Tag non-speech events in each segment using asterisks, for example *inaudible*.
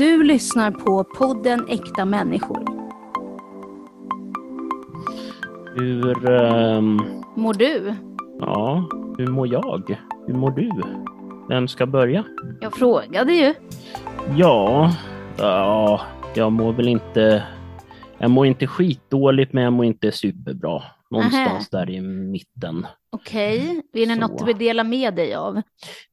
Du lyssnar på podden Äkta människor. Hur, ehm, Mår du? ja, hur mår jag? Hur mår du? Vem ska börja? Jag frågade ju. Ja, ja, jag mår väl inte... Jag mår inte skitdåligt, men jag mår inte superbra. Någonstans där i mitten. Okej, är det Så. något du vill dela med dig av?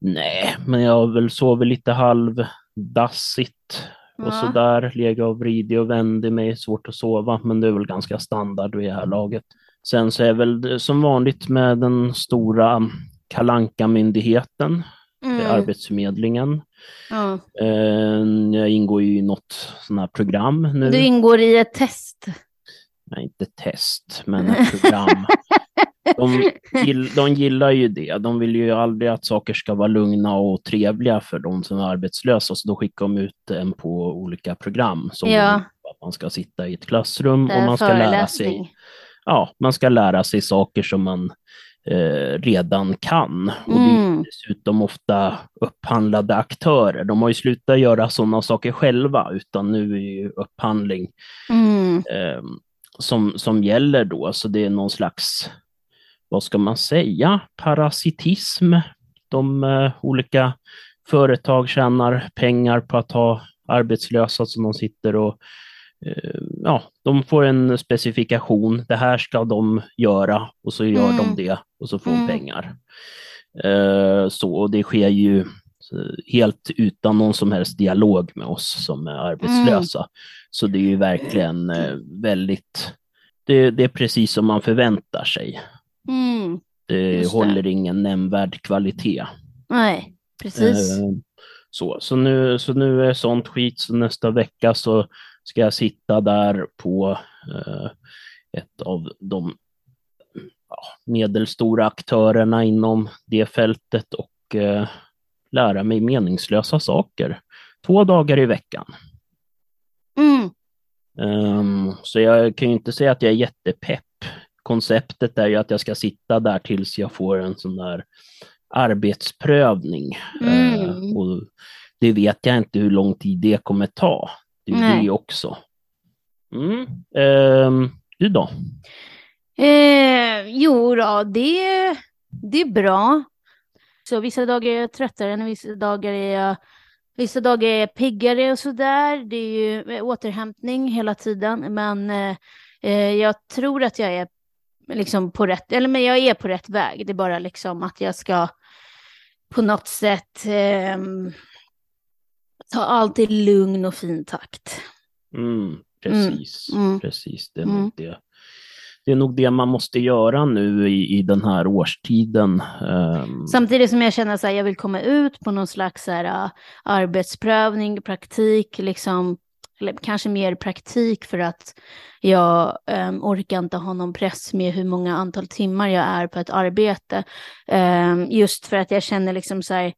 Nej, men jag har väl sovit lite halvdassigt och Ja. sådär. Legat och vridit och vänt mig, svårt att sova, men det är väl ganska standard vid det här laget. Sen så är väl som vanligt med den stora kalanka myndigheten Mm. Arbetsförmedlingen. Ja. Eh, Jag ingår ju i något sånt här program nu. Du ingår i ett test. Nej, inte test, men ett program. De, gill, de gillar ju det. De vill ju aldrig att saker ska vara lugna och trevliga för de som är arbetslösa, så då skickar de ut en på olika program. Som Ja. att man ska sitta i ett klassrum och man ska lära sig, ja, man ska lära sig saker som man eh, redan kan. Och det är Mm. dessutom ofta upphandlade aktörer. De har ju slutat göra sådana saker själva, utan nu är ju upphandling Mm. eh, som, som gäller då. Så det är någon slags, vad ska man säga, parasitism. De eh, olika företag tjänar pengar på att ha arbetslösa som de sitter och eh, ja, de får en specifikation. Det här ska de göra och så gör Mm. de det och så får Mm. de pengar. Eh, så och det sker ju eh, helt utan någon som helst dialog med oss som är arbetslösa. Så det är ju verkligen eh, väldigt, det, det är precis som man förväntar sig. Mm. Det Just det. håller ingen nämnvärd kvalitet. Nej, precis. Eh, Så, så, nu, så nu är sånt skit, så nästa vecka så ska jag sitta där på eh, ett av de medelstora aktörerna inom det fältet och lära mig meningslösa saker. Två dagar i veckan. Mm. Ehm, så jag kan ju inte säga att jag är jättepepp. Konceptet är ju att jag ska sitta där tills jag får en sån där arbetsprövning. Mm. Eh, och det vet jag inte hur lång tid det kommer ta. Det är Nej. det också. Mm. Ehm, du då? Eh, jo då, det, det är bra. Så vissa dagar är jag tröttare än vissa dagar är jag Vissa dagar är jag piggare och sådär. Det är ju eh, återhämtning hela tiden. Men eh, eh, jag tror att jag är liksom på rätt, eller men jag är på rätt väg. Det är bara liksom att jag ska på något sätt ehm, ta allt i lugn och fin takt. Mm, precis, Mm. precis. Det är, Mm. det det är nog det man måste göra nu i, i den här årstiden. Ehm. Samtidigt som jag känner att jag vill komma ut på någon slags så här, äh, arbetsprövning, praktik, liksom, eller kanske mer praktik för att jag um, orkar inte ha någon press med hur många antal timmar jag är på ett arbete. Um, just för att jag känner liksom så här,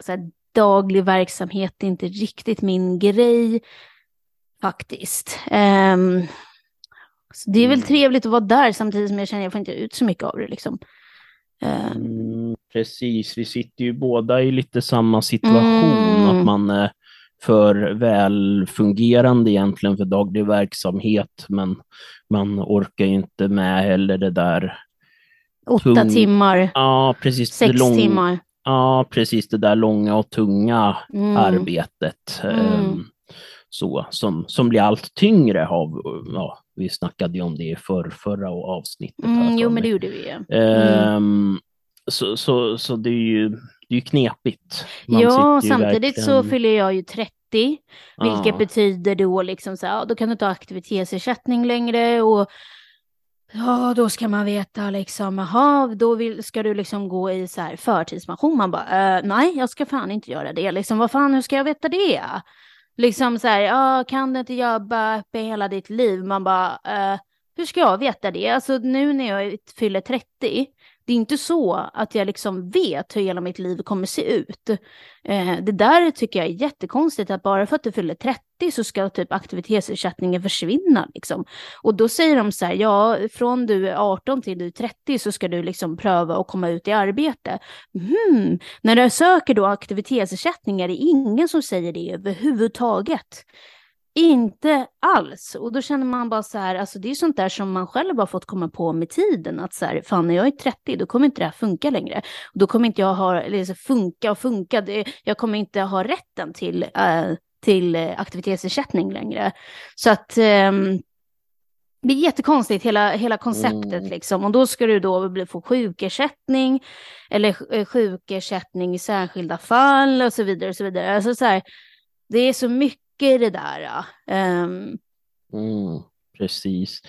så här daglig verksamhet är inte riktigt min grej faktiskt. Um, så det är väl Mm. trevligt att vara där samtidigt som jag känner att jag får inte ut så mycket av det liksom. Ehm, Mm, precis, vi sitter ju båda i lite samma situation, Mm. att man är för välfungerande egentligen för daglig verksamhet, men man orkar ju inte med heller det där. Åtta Tung- timmar, Ja, precis. sex lång- timmar. Ja, precis det där långa och tunga Mm. arbetet. Mm. Så, som, som blir allt tyngre av, ja, vi snackade ju om det i för, förra avsnittet. Mm, jo, men det gjorde vi ju. Ehm, så, så, så det är ju, det är ju knepigt. Man Ja, ju samtidigt så verkligen- fyller jag ju 30, vilket Ja. betyder då liksom så här, ja, då kan du ta aktivitetsersättning längre och ja, då ska man veta liksom, jaha, då vill, ska du liksom gå i så här förtidspension. Man bara, eh, nej, jag ska fan inte göra det. Liksom, vad fan, hur ska jag veta det? Liksom så här, kan du inte jobba uppe hela ditt liv? Man bara, eh, hur ska jag veta det? Alltså nu när jag fyller 30, det är inte så att jag liksom vet hur hela mitt liv kommer se ut. Eh, det där tycker jag är jättekonstigt, att bara för att du fyller 30 30 så ska typ aktivitetsersättningen försvinna liksom. Och då säger de så här, ja, från du är 18 till du är 30 så ska du liksom pröva att komma ut i arbete. Hmm. När du söker då aktivitetsersättning är det ingen som säger det överhuvudtaget. Inte alls. Och då känner man bara så här, alltså det är sånt där som man själv har fått komma på med tiden. Att så här, fan när jag är 30 då kommer inte det här funka längre. Då kommer inte jag ha, eller så funka och funka, det, jag kommer inte ha rätten till, äh, till aktivitetsersättning längre. Så att ähm, det är jättekonstigt hela, hela konceptet mm. liksom. Och då ska du då få sjukersättning eller sjukersättning i särskilda fall och så vidare. Och så vidare. Alltså så här, det är så mycket i det där. Um... Mm, precis.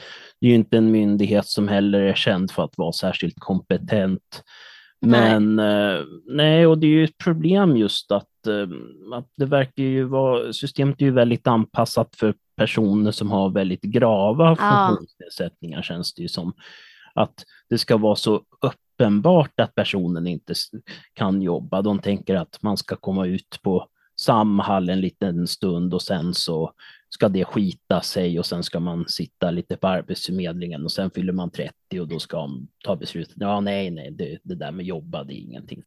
Det är ju inte en myndighet som heller är känd för att vara särskilt kompetent. Men nej, uh, nej och det är ju ett problem just att, uh, att det verkar ju vara, systemet är ju väldigt anpassat för personer som har väldigt grava ja. funktionsnedsättningar känns det ju som. Att det ska vara så uppenbart att personen inte kan jobba. De tänker att man ska komma ut på Samhall en liten stund och sen så ska det skita sig och sen ska man sitta lite på Arbetsförmedlingen och sen fyller man 30 och då ska de ta beslutet. Ja, nej, nej, det, det där med jobba, det är ingenting.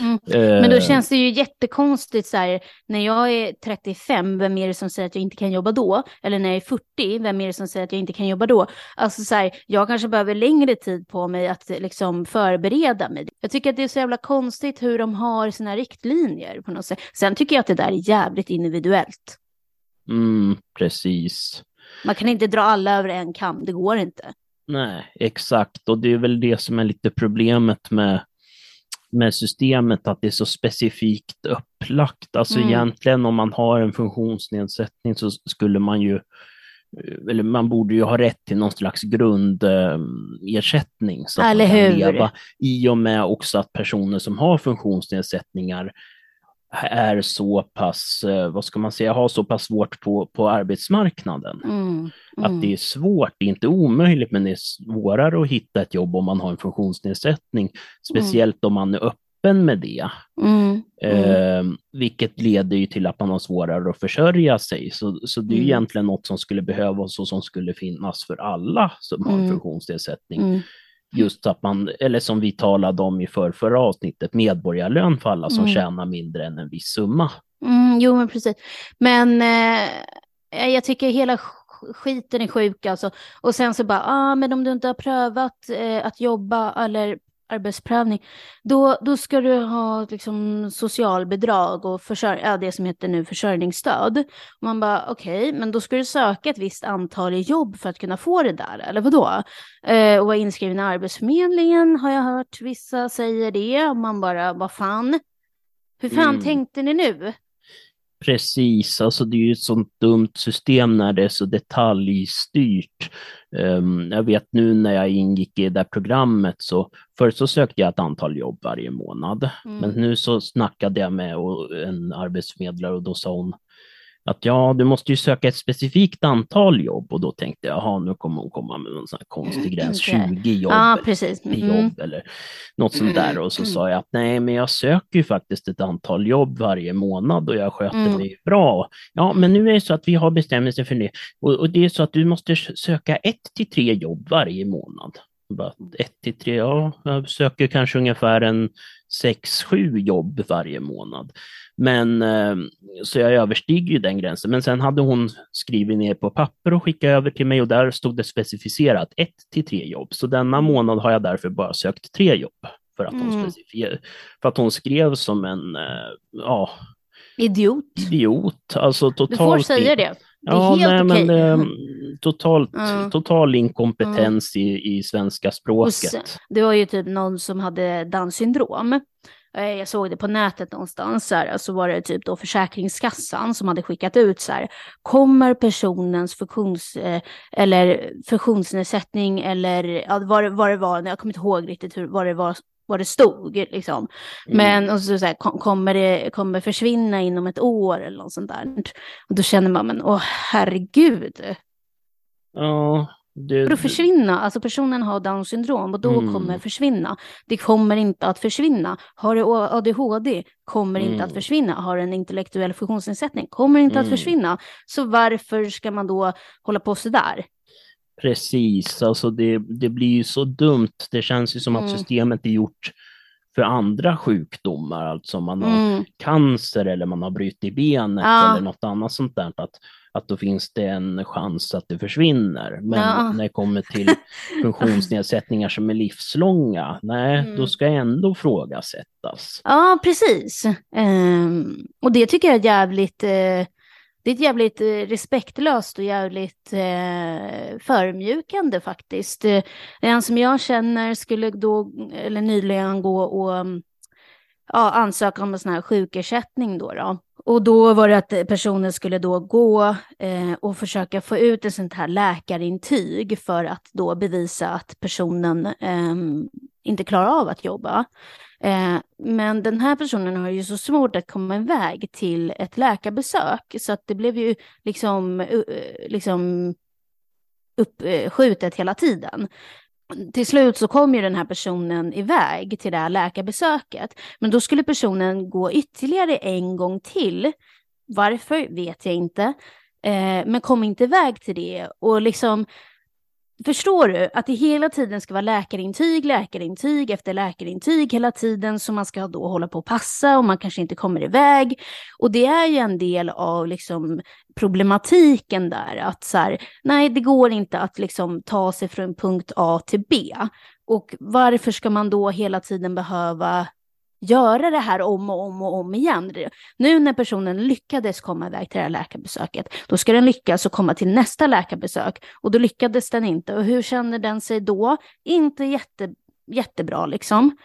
Mm. Men då eh. känns det ju jättekonstigt så här, när jag är 35, vem är det som säger att jag inte kan jobba då? Eller när jag är 40, vem är det som säger att jag inte kan jobba då? Alltså så här, jag kanske behöver längre tid på mig att liksom förbereda mig. Jag tycker att det är så jävla konstigt hur de har sina riktlinjer på något sätt. Sen tycker jag att det där är jävligt individuellt. Mm, precis. Man kan inte dra alla över en kam, det går inte. Nej, exakt. Och det är väl det som är lite problemet med med systemet att det är så specifikt upplagt. Alltså mm. egentligen om man har en funktionsnedsättning så skulle man ju eller man borde ju ha rätt till någon slags grundersättning eh, så att Eller man kan hur? leva. I och med också att personer som har funktionsnedsättningar är så pass, eh, vad ska man säga, har så pass svårt på, på arbetsmarknaden. Mm, mm. Att det är svårt, det är inte omöjligt, men det är svårare att hitta ett jobb om man har en funktionsnedsättning, speciellt mm. om man är öppen med det. Mm, eh, vilket leder ju till att man har svårare att försörja sig. Så, så det är mm. egentligen något som skulle behövas och som skulle finnas för alla som har en mm. funktionsnedsättning just att man, eller som vi talade om i för förra avsnittet, medborgarlön för alla som mm. tjänar mindre än en viss summa. Mm, jo, men precis. Men eh, jag tycker hela skiten är sjuk alltså. Och sen så bara, ah, men om du inte har prövat eh, att jobba eller arbetsprövning, då, då ska du ha liksom, socialbidrag och försörj ja, det som heter nu försörjningsstöd. Och man bara, okej, okay, men då ska du söka ett visst antal jobb för att kunna få det där, eller vadå? Eh, och vara inskriven i Arbetsförmedlingen har jag hört vissa säger det, och man bara, vad fan? Hur fan mm. tänkte ni nu? Precis, alltså det är ju ett sånt dumt system när det är så detaljstyrt. Um, jag vet nu när jag ingick i det där programmet så först så sökte jag ett antal jobb varje månad. Mm. Men nu så snackade jag med en arbetsförmedlare och då sa hon att ja, du måste ju söka ett specifikt antal jobb och då tänkte jag, jaha, nu kommer hon komma med någon sån här konstig gräns, 20 jobb, ja, precis. Mm. jobb eller något sånt där. Och så mm. sa jag att nej, men jag söker ju faktiskt ett antal jobb varje månad och jag sköter mm. mig bra. Ja, men nu är det så att vi har bestämmelser för det och, och det är så att du måste söka ett till tre jobb varje månad. Bara ett till tre, ja, jag söker kanske ungefär en sex, sju jobb varje månad. Men eh, så jag överstiger ju den gränsen. Men sen hade hon skrivit ner på papper och skickat över till mig och där stod det specificerat ett till tre jobb. Så denna mm. månad har jag därför bara sökt tre jobb för att hon, mm. för att hon skrev som en, eh, ja, Idiot. Idiot, alltså totalt. Du får säga det. Det är ja, helt nej, okej. Men, eh, totalt, mm. total inkompetens mm. i, i svenska språket. Sen, det var ju typ någon som hade Downs syndrom. Eh, jag såg det på nätet någonstans, så, här, så var det typ då Försäkringskassan som hade skickat ut så här, kommer personens funktions, eh, eller funktionsnedsättning eller ja, vad, vad det var, jag kommer inte ihåg riktigt hur, vad det var vad det stod liksom. Mm. Men och så, så här, kommer det kommer försvinna inom ett år eller något sånt där. Och då känner man, men åh herregud. Ja, Det, För att försvinna, alltså personen har Downs syndrom och då Mm. kommer försvinna. Det kommer inte att försvinna. Har du ADHD, kommer inte Mm. att försvinna. Har du en intellektuell funktionsnedsättning, kommer inte att Mm. försvinna. Så varför ska man då hålla på sådär? Precis, alltså det, det blir ju så dumt. Det känns ju som Mm. att systemet är gjort för andra sjukdomar, alltså man har Mm. cancer eller man har brutit benet Ja. eller något annat sånt där, att, att då finns det en chans att det försvinner. Men Ja. när det kommer till *laughs* funktionsnedsättningar som är livslånga, nej, Mm. då ska ändå frågasättas. Ja, precis. Ehm, och det tycker jag är jävligt, eh, det är ett jävligt eh, respektlöst och jävligt eh, förmjukande faktiskt. Eh, en som jag känner skulle då, eller nyligen gå och mm, ja, ansöka om en sån här sjukersättning då, då. Och då var det att personen skulle då gå eh, och försöka få ut ett sånt här läkarintyg för att då bevisa att personen eh, inte klarar av att jobba. Eh, men den här personen har ju så svårt att komma iväg till ett läkarbesök så att det blev ju liksom, eh, liksom uppskjutet hela tiden. Till slut så kom ju den här personen iväg till det här läkarbesöket. Men då skulle personen gå ytterligare en gång till. Varför vet jag inte. Eh, men kom inte iväg till det. Och liksom, förstår du att det hela tiden ska vara läkarintyg, läkarintyg efter läkarintyg hela tiden. Så man ska då hålla på och passa och man kanske inte kommer iväg. Och det är ju en del av liksom problematiken där. Att så här, nej det går inte att liksom ta sig från punkt A till B. Och varför ska man då hela tiden behöva göra det här om och om och om igen. Nu när personen lyckades komma iväg till det här läkarbesöket, då ska den lyckas och komma till nästa läkarbesök. Och då lyckades den inte. Och hur känner den sig då? Inte jätte, jättebra liksom.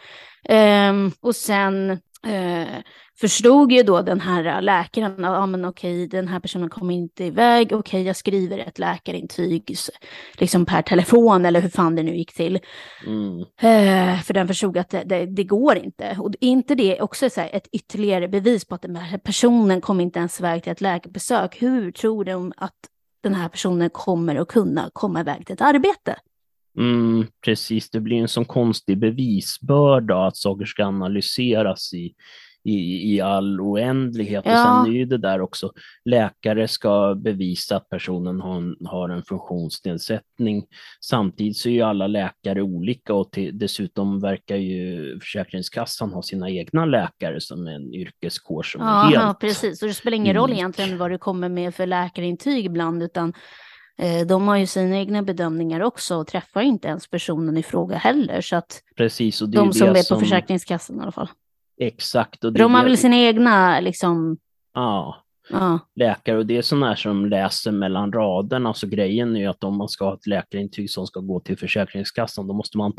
Um, och sen eh, förstod ju då den här läkaren, ja ah, men okej, den här personen kommer inte iväg, okej, jag skriver ett läkarintyg liksom per telefon eller hur fan det nu gick till. Mm. Eh, för den förstod att det, det, det går inte. Och inte det också så här, ett ytterligare bevis på att den här personen kommer inte ens iväg till ett läkarbesök? Hur tror de att den här personen kommer att kunna komma iväg till ett arbete? Mm, precis, det blir en sån konstig bevisbörda att saker ska analyseras i, i, i all oändlighet. Ja. Och sen är ju det där också, läkare ska bevisa att personen har en, har en funktionsnedsättning. Samtidigt så är ju alla läkare olika och till, dessutom verkar ju Försäkringskassan ha sina egna läkare som är en yrkeskår som är Ja, helt... ja, precis. Och det spelar ingen roll egentligen vad du kommer med för läkarintyg ibland, utan de har ju sina egna bedömningar också och träffar inte ens personen i fråga heller. Så att Precis, och det är de som det är på Försäkringskassan i alla fall. Exakt. Och det De har väl sina egna, liksom, Ja. ja. läkare och det är sådana här som läser mellan raderna. Så grejen är ju att om man ska ha ett läkarintyg som ska gå till Försäkringskassan, då måste man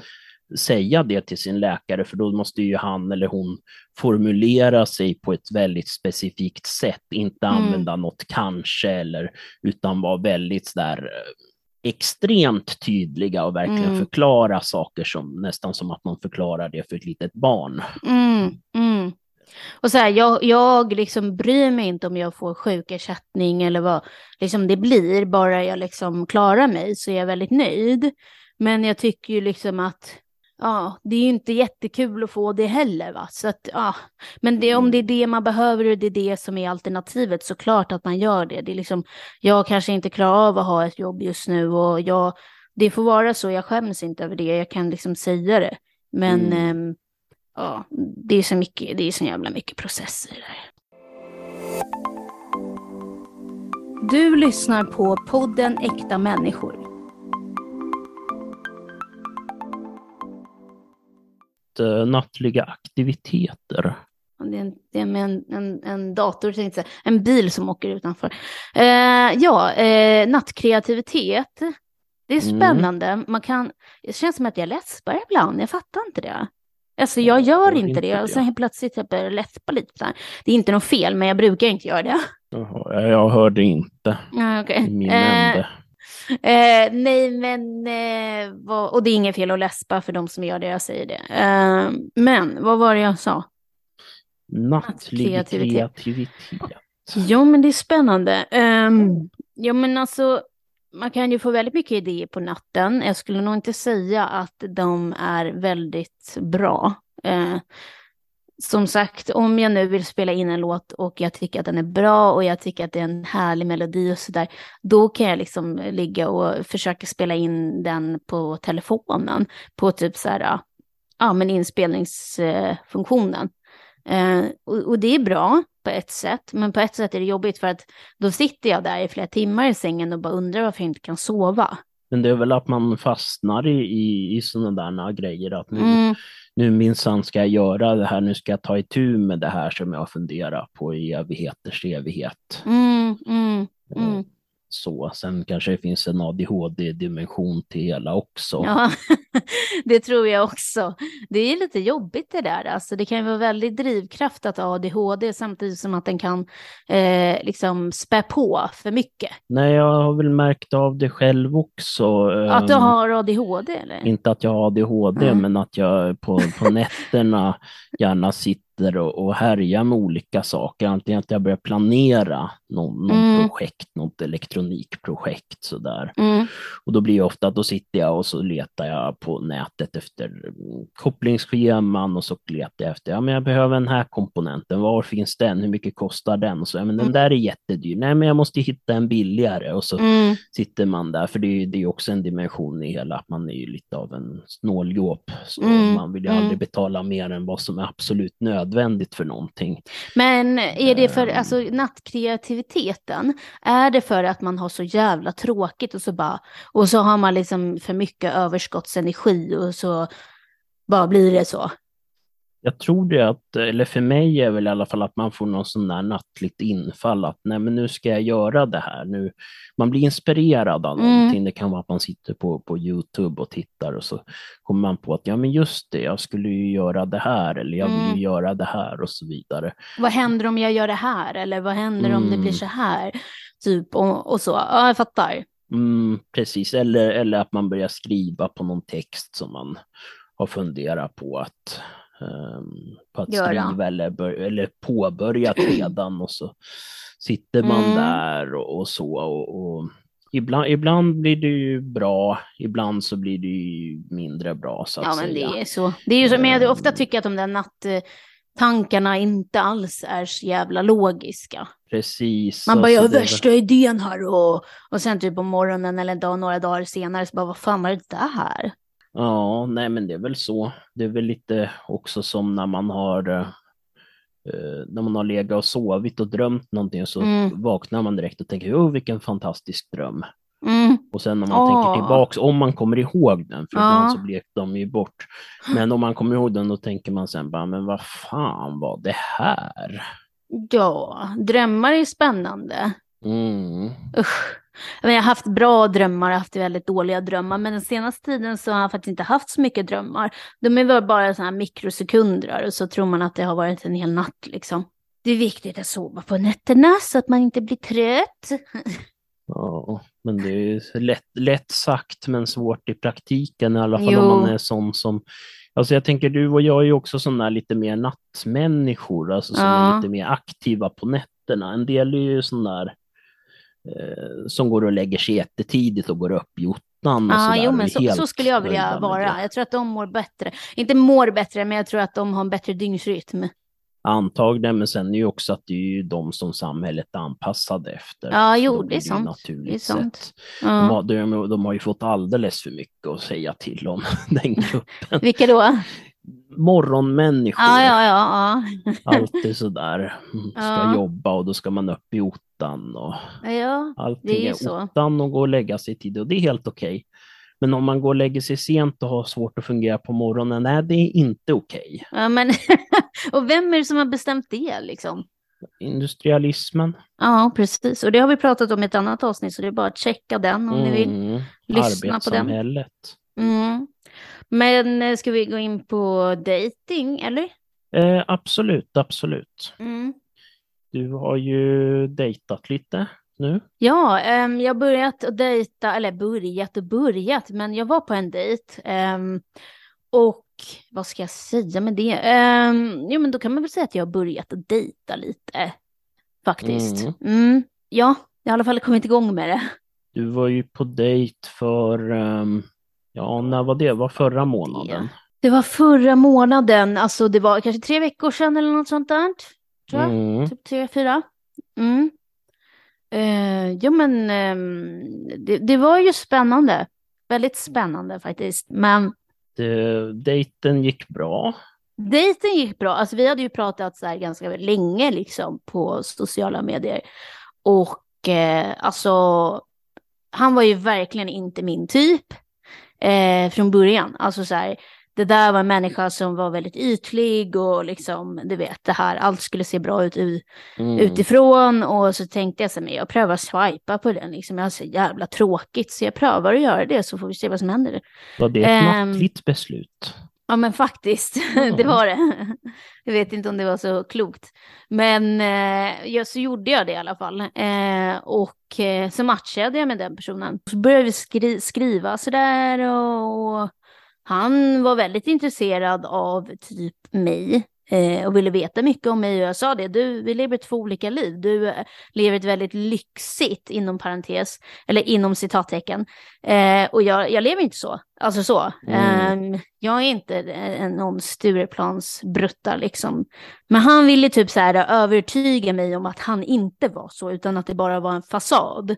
säga det till sin läkare, för då måste ju han eller hon formulera sig på ett väldigt specifikt sätt, inte Mm. använda något kanske eller, utan vara väldigt sådär eh, extremt tydliga och verkligen Mm. förklara saker som nästan som att man förklarar det för ett litet barn. Mm, mm. Och så här, jag, jag liksom bryr mig inte om jag får sjukersättning eller vad liksom det blir, bara jag liksom klarar mig så är jag väldigt nöjd. Men jag tycker ju liksom att ja, det är ju inte jättekul att få det heller va. Så att, ja. Men det, om det är det man behöver och det är det som är alternativet så klart att man gör det. Det är liksom, jag kanske inte klarar av att ha ett jobb just nu och jag, det får vara så, jag skäms inte över det, jag kan liksom säga det. Men Mm. ehm, ja, det är så mycket, det är så jävla mycket processer där. Du lyssnar på podden Äkta människor. Nattliga aktiviteter. Det är, en, det är med en, en, en dator, tänkte jag en bil som åker utanför. Eh, ja, eh, nattkreativitet. Det är Mm. spännande. Man kan, det känns som att jag läspar ibland, jag fattar inte det. Alltså jag Ja, gör inte inte det, det. och sen helt plötsligt jag börjar läspa lite. Så här. Det är inte något fel, men jag brukar inte göra det. Jaha, jag hörde inte okej. i min Eh, ände. *laughs* Eh, nej, men eh, vad, och det är inget fel att läspa för de som gör det, jag säger det. Eh, men vad var det jag sa? Nattlig kreativitet. kreativitet. Jo, men det är spännande. Um, ja, men alltså, man kan ju få väldigt mycket idéer på natten. Jag skulle nog inte säga att de är väldigt bra. Eh, som sagt, om jag nu vill spela in en låt och jag tycker att den är bra och jag tycker att det är en härlig melodi och sådär, då kan jag liksom ligga och försöka spela in den på telefonen, på typ så här, ja men inspelningsfunktionen. Eh, och, och, det är bra på ett sätt, men på ett sätt är det jobbigt för att då sitter jag där i flera timmar i sängen och bara undrar varför jag inte kan sova. Men det är väl att man fastnar i, i, i sådana där grejer, att nu, mm. Nu minsann ska jag göra det här, nu ska jag ta itu med det här som jag funderar på i evigheters evighet. Mm, mm, mm. Så. Sen kanske det finns en ADHD-dimension till hela också. Ja, *laughs* det tror jag också. Det är lite jobbigt det där. Alltså, det kan ju vara väldigt drivkraft att ADHD samtidigt som att den kan eh, liksom spä på för mycket. Nej, jag har väl märkt av det själv också. Att du ehm, har ADHD? Eller? Inte att jag har ADHD, mm. men att jag på, på nätterna gärna sitter sitter och, och härjar med olika saker. Antingen att jag börjar planera någon, någon mm. projekt, något elektronikprojekt sådär. Mm. Och då blir det ofta, då sitter jag och så letar jag på nätet efter kopplingsscheman och så letar jag efter, ja men jag behöver den här komponenten, var finns den, hur mycket kostar den? Och så, ja, men den mm. där är jättedyr, nej men jag måste hitta en billigare och så mm. sitter man där, för det är, är också en dimension i hela, att man är ju lite av en snåljåp, så mm. man vill ju aldrig mm. betala mer än vad som är absolut nödvändigt nödvändigt för någonting. Men är det för, ehm. alltså nattkreativiteten, är det för att man har så jävla tråkigt och så bara, och så har man liksom för mycket överskottsenergi och så bara blir det så? Jag tror det att, eller för mig är väl i alla fall att man får någon sån där nattligt infall att nej men nu ska jag göra det här. Nu, man blir inspirerad av mm. någonting. Det kan vara att man sitter på, på Youtube och tittar och så kommer man på att ja men just det, jag skulle ju göra det här eller jag vill ju mm. göra det här och så vidare. Vad händer om jag gör det här eller vad händer mm. om det blir mm. så här? Typ och, och så, ja jag fattar. Mm, precis, eller, eller att man börjar skriva på någon text som man har funderat på att på att Göra. skriva eller, bör, eller påbörjat *clears throat* redan och så sitter man mm. där och, och så. Och, och, ibland, ibland blir det ju bra, ibland så blir det ju mindre bra så att Ja, men säga. det är så. Det är ju så, men jag ofta ehm. tycker att de där nattankarna inte alls är så jävla logiska. Precis. Man bara, jag har värsta idén här och, och sen typ på morgonen eller en dag, några dagar senare så bara, vad fan var det där? Ja, nej men det är väl så. Det är väl lite också som när man har eh, när man har legat och sovit och drömt någonting så mm. vaknar man direkt och tänker, oh vilken fantastisk dröm. Mm. Och sen när man oh. tänker tillbaks, om man kommer ihåg den, för ibland så blek de ju bort. Men om man kommer ihåg den, då tänker man sen bara, men vad fan var det här? Ja, drömmar är spännande. Mm. Usch. Jag har haft bra drömmar, haft väldigt dåliga drömmar, men den senaste tiden så har jag faktiskt inte haft så mycket drömmar. De är bara sådana här mikrosekunder och så tror man att det har varit en hel natt liksom. Det är viktigt att sova på nätterna så att man inte blir trött. Ja, men det är lätt, lätt sagt men svårt i praktiken i alla fall jo. om man är sån som Alltså jag tänker du och jag är ju också sådana lite mer nattmänniskor, alltså som ja. är lite mer aktiva på nätterna. En del är ju sådana där som går och lägger sig jättetidigt och går upp i ottan. Ja, jo, men så, så, skulle jag vilja vara. Jag tror att de mår bättre. Inte mår bättre, men jag tror att de har en bättre dygnsrytm. Antagligen, men sen är ju också att det är ju de som samhället anpassade efter. Ja, jo, det är sant. Det är sant. Ja. De, har, de, de, har ju fått alldeles för mycket att säga till om, *laughs* den gruppen. Vilka då? Morgonmänniskor. Ja, ja, ja, ja. *laughs* Alltid sådär, mm, ska ja. jobba och då ska man upp i ottan och ja, allting det är, är så. ottan och gå och lägga sig tid och det är helt okej. Okay. Men om man går och lägger sig sent och har svårt att fungera på morgonen, nej det är inte okej. Okay. Ja, men *laughs* och vem är det som har bestämt det liksom? Industrialismen. Ja, precis. Och det har vi pratat om i ett annat avsnitt, så det är bara att checka den om mm. ni vill mm. lyssna på den. Mm. Men eh, ska vi gå in på dating eller? Eh, absolut, absolut. Mm. Du har ju dejtat lite nu. Ja, um, jag har börjat att dejta, eller börjat och börjat, men jag var på en dejt. Um, och vad ska jag säga med det? Um, jo, men då kan man väl säga att jag har börjat att dejta lite, faktiskt. Mm. Mm, ja, jag har i alla fall kommit igång med det. Du var ju på dejt för, um, ja, när var det? Var förra månaden? Det var förra månaden, alltså det var kanske tre veckor sedan eller något sånt där. Tror jag. Mm. Typ tre, fyra. Mm. Eh, jo men eh, det, det var ju spännande. Väldigt spännande faktiskt. Men Det, dejten gick bra. dejten gick bra. Alltså vi hade ju pratat så här ganska länge liksom på sociala medier. Och eh, alltså han var ju verkligen inte min typ eh, från början. Alltså så här, det där var en människa som var väldigt ytlig och liksom, du vet, det här, allt skulle se bra ut Mm. utifrån och så tänkte jag så här, men jag prövar swipa på den, liksom, jag har så jävla tråkigt så jag prövar att göra det så får vi se vad som händer. Var det ett Ehm, nattligt beslut? Ja men faktiskt, *laughs* Ja. det var det. *laughs* Jag vet inte om det var så klokt. Men eh, ja, så gjorde jag det i alla fall. Eh, och eh, så matchade jag med den personen. Så började vi skri skriva sådär och han var väldigt intresserad av typ mig. Eh, och ville veta mycket om mig och jag sa det, du, vi lever två olika liv. Du eh, lever ett väldigt lyxigt, inom parentes, eller inom citattecken. Eh, och jag, jag lever inte så. Alltså så. Mm. Eh, jag är inte en, någon Stureplansbrutta liksom. Men han ville typ så här övertyga mig om att han inte var så, utan att det bara var en fasad.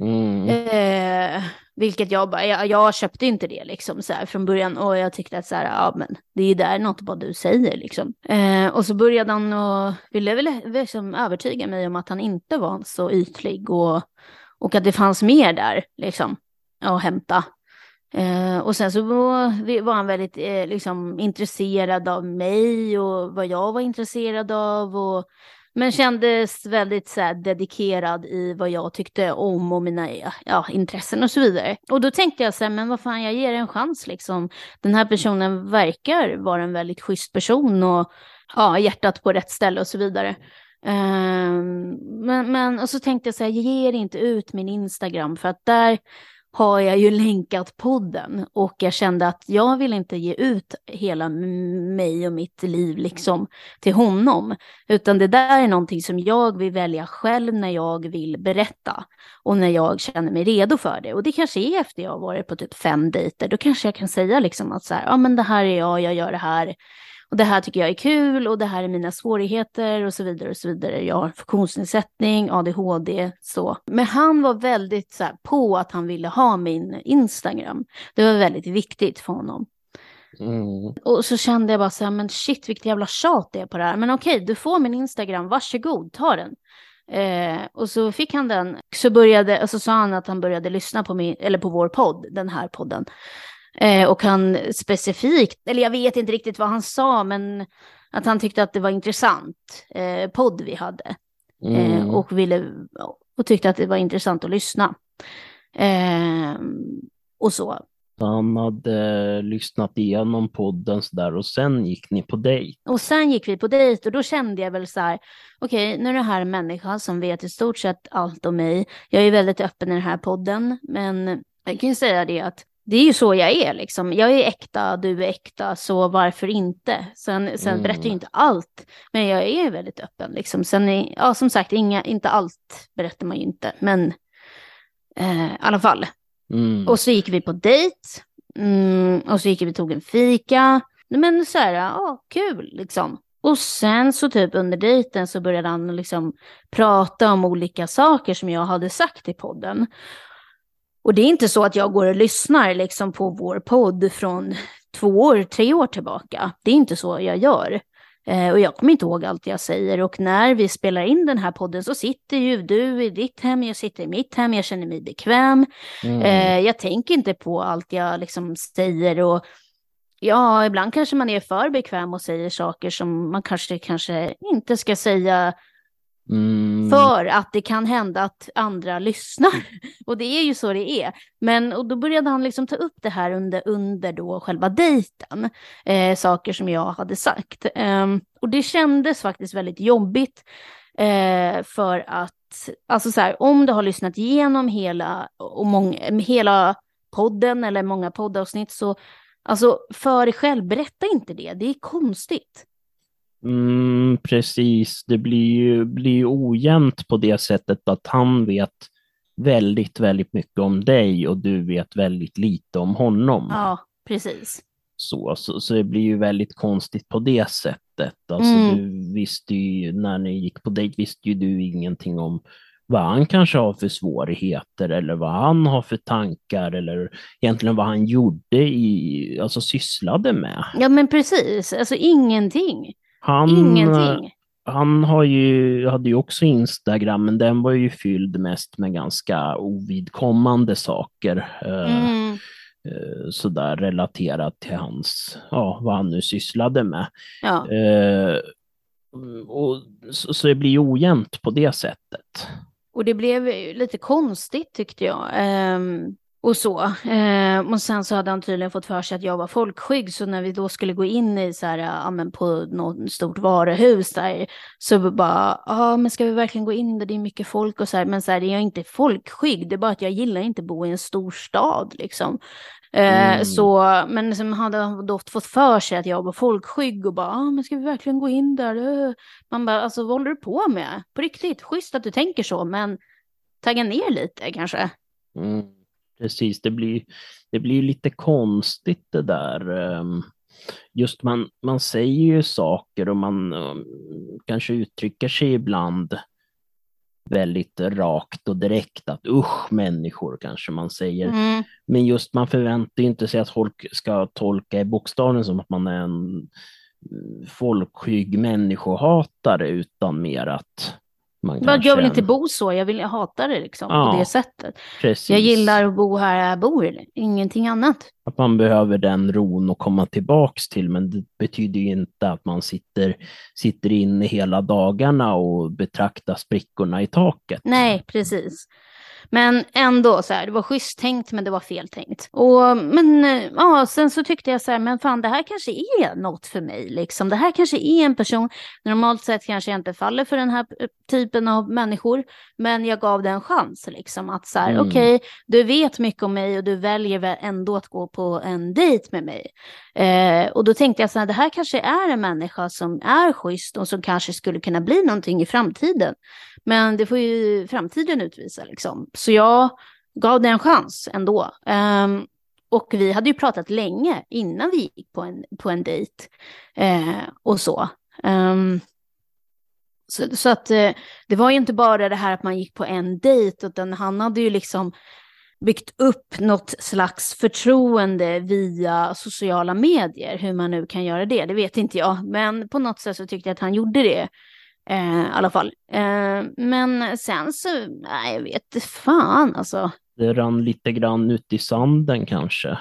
Mm. Eh, vilket jag bara, jag, jag köpte inte det liksom så här från början och jag tyckte att så här, ja men det är ju där något vad du säger liksom. Eh, och så började han och ville väl liksom övertyga mig om att han inte var så ytlig och, och att det fanns mer där liksom att hämta. Eh, och sen så var, var han väldigt eh, liksom, intresserad av mig och vad jag var intresserad av. Och, men kändes väldigt så här, dedikerad i vad jag tyckte om och mina ja, intressen och så vidare. Och då tänkte jag så här, men vad fan, jag ger en chans liksom. Den här personen verkar vara en väldigt schysst person och ja, hjärtat på rätt ställe och så vidare. Um, men, men, och så tänkte jag så här, jag ger inte ut min Instagram för att där har jag ju länkat podden och jag kände att jag vill inte ge ut hela mig och mitt liv liksom till honom, utan det där är någonting som jag vill välja själv när jag vill berätta och när jag känner mig redo för det. Och det kanske är efter jag har varit på typ fem dejter, då kanske jag kan säga liksom att så här, ja men det här är jag, jag gör det här. Och det här tycker jag är kul och det här är mina svårigheter och så vidare och så vidare. Jag har funktionsnedsättning, ADHD, så. Men han var väldigt så här, på att han ville ha min Instagram. Det var väldigt viktigt för honom. Mm. Och så kände jag bara så här, men shit vilket jävla tjat det är på det här. Men okej, du får min Instagram, varsågod, ta den. Eh, och så fick han den, så började, och så sa han att han började lyssna på min, eller på vår podd, den här podden. Eh, och han specifikt, eller jag vet inte riktigt vad han sa, men att han tyckte att det var intressant eh, podd vi hade. Eh, Mm. och, ville, och tyckte att det var intressant att lyssna. Eh, och så. Han hade lyssnat igenom podden sådär och sen gick ni på dejt. Och sen gick vi på dejt och då kände jag väl så här, okej, nu är det här en människa som vet i stort sett allt om mig. Jag är väldigt öppen i den här podden, men jag kan ju säga det att det är ju så jag är liksom. Jag är äkta, du är äkta, så varför inte? Sen, sen Mm. berättar jag inte allt, men jag är väldigt öppen liksom. Sen, är, ja som sagt, inga, inte allt berättar man ju inte, men eh, i alla fall. Mm. Och så gick vi på dejt. Mm, och så gick vi och tog en fika. Men så här, ja, kul liksom. Och sen så typ under dejten så började han liksom prata om olika saker som jag hade sagt i podden. Och det är inte så att jag går och lyssnar liksom på vår podd från två år, tre år tillbaka. Det är inte så jag gör. Eh, och jag kommer inte ihåg allt jag säger. Och när vi spelar in den här podden så sitter ju du i ditt hem, jag sitter i mitt hem, jag känner mig bekväm. Mm. Eh, jag tänker inte på allt jag liksom säger och ja, ibland kanske man är för bekväm och säger saker som man kanske, kanske inte ska säga Mm. för att det kan hända att andra lyssnar. *laughs* Och det är ju så det är. Men och då började han liksom ta upp det här under, under då själva dejten. Eh, saker som jag hade sagt. Eh, och det kändes faktiskt väldigt jobbigt. Eh, för att, alltså så här, om du har lyssnat igenom hela, och många, hela podden eller många poddavsnitt så, alltså för dig själv, berätta inte det. Det är konstigt. Mm, precis, det blir ju blir ojämnt på det sättet att han vet väldigt, väldigt mycket om dig och du vet väldigt lite om honom. Ja, precis. Så, så, så det blir ju väldigt konstigt på det sättet. Alltså Mm. du visste ju, när ni gick på dejt visste ju du ingenting om vad han kanske har för svårigheter eller vad han har för tankar eller egentligen vad han gjorde i, alltså sysslade med. Ja, men precis. Alltså ingenting. Han, Ingenting. han har ju, hade ju också Instagram, men den var ju fylld mest med ganska ovidkommande saker. eh, Mm. eh, sådär relaterat till hans, ja, vad han nu sysslade med. Ja. Eh, och, så, så det blir ojämnt på det sättet. Och det blev lite konstigt tyckte jag. Ehm, och så. Ehm, och sen så hade han tydligen fått för sig att jag var folkskygg. Så när vi då skulle gå in i så här, ja men på något stort varuhus där. Så bara, ja men ska vi verkligen gå in där? Det är mycket folk och så här. Men så här, jag är inte folkskygg. Det är bara att jag gillar inte att bo i en stor stad liksom. Eh, Mm. Så, men som hade han då fått för sig att jag var folkskygg och bara, ah, men ska vi verkligen gå in där? Eh. Man bara, alltså vad håller du på med? På riktigt, schysst att du tänker så, men tagga ner lite kanske. Mm, precis, det blir, det blir lite konstigt det där. ehm, Just man, man säger ju saker och man ehm, kanske uttrycker sig ibland väldigt rakt och direkt att usch människor kanske man säger. Mm. Men just man förväntar inte sig att folk ska tolka i bokstaven som att man är en mm, folkskygg människohatare utan mer att man jag vill inte bo så, jag vill jag hatar det liksom Ja, på det sättet. Precis. Jag gillar att bo här jag bor, ingenting annat. Att man behöver den ron att komma tillbaks till, men det betyder ju inte att man sitter, sitter inne hela dagarna och betraktar sprickorna i taket. Nej, precis. Men ändå så här, det var schysst tänkt men det var fel tänkt. Och, men eh, ja, sen så tyckte jag så här, men fan det här kanske är något för mig liksom. Det här kanske är en person, normalt sett kanske jag inte faller för den här eh, typen av människor, men jag gav det en chans liksom att så här, Mm. okej, du vet mycket om mig och du väljer väl ändå att gå på en dejt med mig. Eh, och då tänkte jag så här, det här kanske är en människa som är schysst och som kanske skulle kunna bli någonting i framtiden. Men det får ju framtiden utvisa liksom. Så jag gav det en chans ändå. Eh, och vi hade ju pratat länge innan vi gick på en, på en dejt. Eh, och så. Um, så. Så att eh, det var ju inte bara det här att man gick på en dejt, utan han hade ju liksom byggt upp något slags förtroende via sociala medier. Hur man nu kan göra det, det vet inte jag. Men på något sätt så tyckte jag att han gjorde det. Eh, I alla fall. Eh, men sen så, nej jag vet inte fan alltså. Det rann lite grann ut i sanden kanske.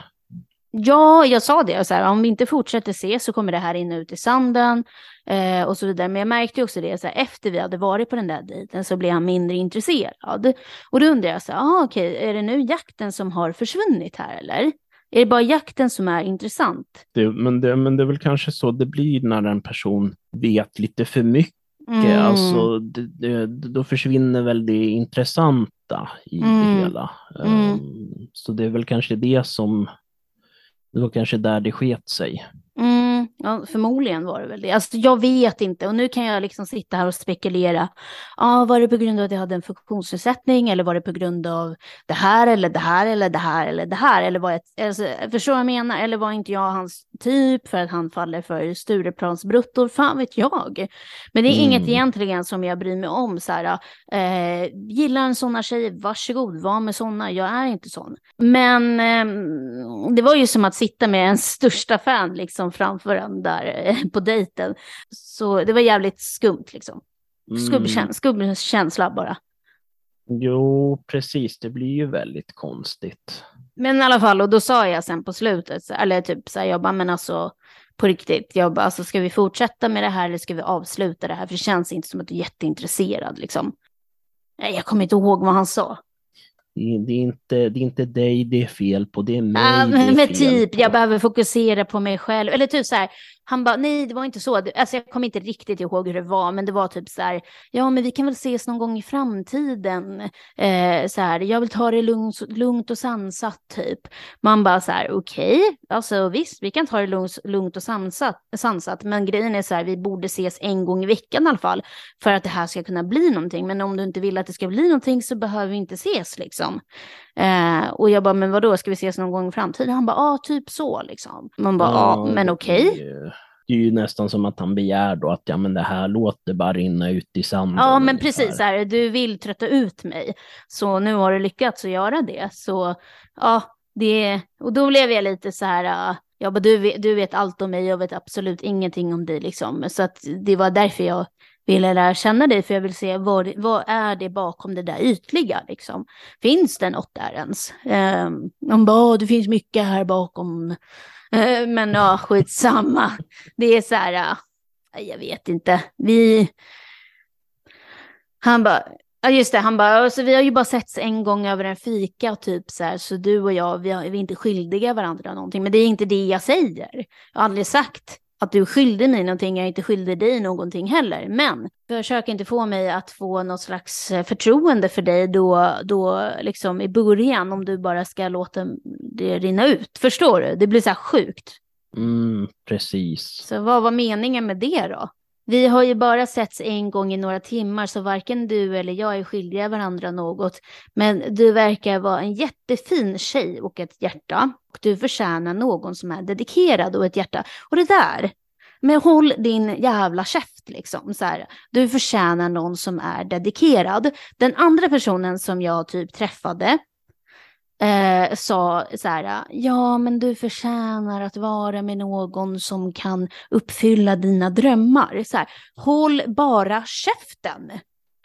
Ja, jag sa det, så här, om vi inte fortsätter se så kommer det här rinna ut i sanden eh, och så vidare. Men jag märkte också det, så här, efter vi hade varit på den där dejten så blev han mindre intresserad. Och då undrar jag så här, ah, okej, är det nu jakten som har försvunnit här eller? Är det bara jakten som är intressant? Det, men, det, men det är väl kanske så det blir när en person vet lite för mycket. Mm. Alltså, det, det, då försvinner väl det intressanta i Mm. det hela. Mm. Ehm, Så det är väl kanske det som, det var kanske där det sket sig. Mm, ja, förmodligen var det väl det. Alltså, jag vet inte och nu kan jag liksom sitta här och spekulera. Ah, var det på grund av att jag hade en funktionsnedsättning eller var det på grund av det här eller det här eller det här eller det här? Eller var jag, alltså, förstår vad jag menar? Eller var inte jag hans typ för att han faller för Stureplansbruttor? Fan vet jag. Men det är Mm. inget egentligen som jag bryr mig om. Så här, eh, gillar en sådana tjejer, varsågod, var med sådana. Jag är inte sån. Men ehm, det var ju som att sitta med en största fan liksom framför en där eh, på dejten. Så det var jävligt skumt liksom. Skum, Mm. käns- skum känsla bara. Jo, precis, det blir ju väldigt konstigt. Men i alla fall, och då sa jag sen på slutet, eller typ så här, jag bara, men alltså på riktigt, jag bara, alltså ska vi fortsätta med det här eller ska vi avsluta det här? För det känns inte som att du är jätteintresserad liksom. Jag kommer inte ihåg vad han sa. Det är, det är, inte, det är inte dig det är fel på, det är mig Ja, men, är men fel typ, jag behöver fokusera på mig själv. Eller typ så här, Han bara, nej det var inte så. Alltså jag kommer inte riktigt ihåg hur det var, men det var typ så här, ja men vi kan väl ses någon gång i framtiden. Eh, så här, jag vill ta det lugnt, lugnt och sansat typ. Man bara så här, okej, okay. alltså visst, vi kan ta det lugnt, lugnt och sansat, sansat, men grejen är så här, vi borde ses en gång i veckan i alla fall, för att det här ska kunna bli någonting. Men om du inte vill att det ska bli någonting så behöver vi inte ses liksom. Eh, och jag bara, men vadå, ska vi ses någon gång i framtiden? Han bara, ja, typ så liksom. Man bara, ja, men okej. Okay. Det är ju nästan som att han begär då att ja, men det här låter bara rinna ut i sanden. Ja, men precis, här, du vill trötta ut mig. Så nu har du lyckats att göra det. Så ja, det, och då blev jag lite så här, jag bara, du du vet allt om mig, jag vet absolut ingenting om dig liksom. Så att det var därför jag ville lära känna dig, för jag vill se vad, vad är det bakom det där ytliga liksom. Finns det något där ens? Um, de bara, det finns mycket här bakom. Eh, men ja, skitsamma. Det är så här, jag vet inte. Vi... Han bara, Ja just det, han bara, alltså, vi har ju bara setts en gång över en fika och typ så här, så du och jag, vi, har, vi är inte skyldiga varandra någonting. Men det är inte det jag säger. Jag har aldrig sagt att du skyldig mig någonting, jag är inte skyldig dig någonting heller. Men försök inte få mig att få något slags eh, förtroende för dig då, då liksom i början, om du bara ska låta det rinna ut. Förstår du? Det blir så här sjukt. Mm, precis. Så vad var meningen med det då? Vi har ju bara setts en gång i några timmar så varken du eller jag är skyldiga varandra något. Men du verkar vara en jättefin tjej och ett hjärta. Och du förtjänar någon som är dedikerad och ett hjärta. Och det där, men håll din jävla käft liksom. Så här. Du förtjänar någon som är dedikerad. Den andra personen som jag typ träffade eh, sa så här, ja men du förtjänar att vara med någon som kan uppfylla dina drömmar. Så här, Håll bara käften.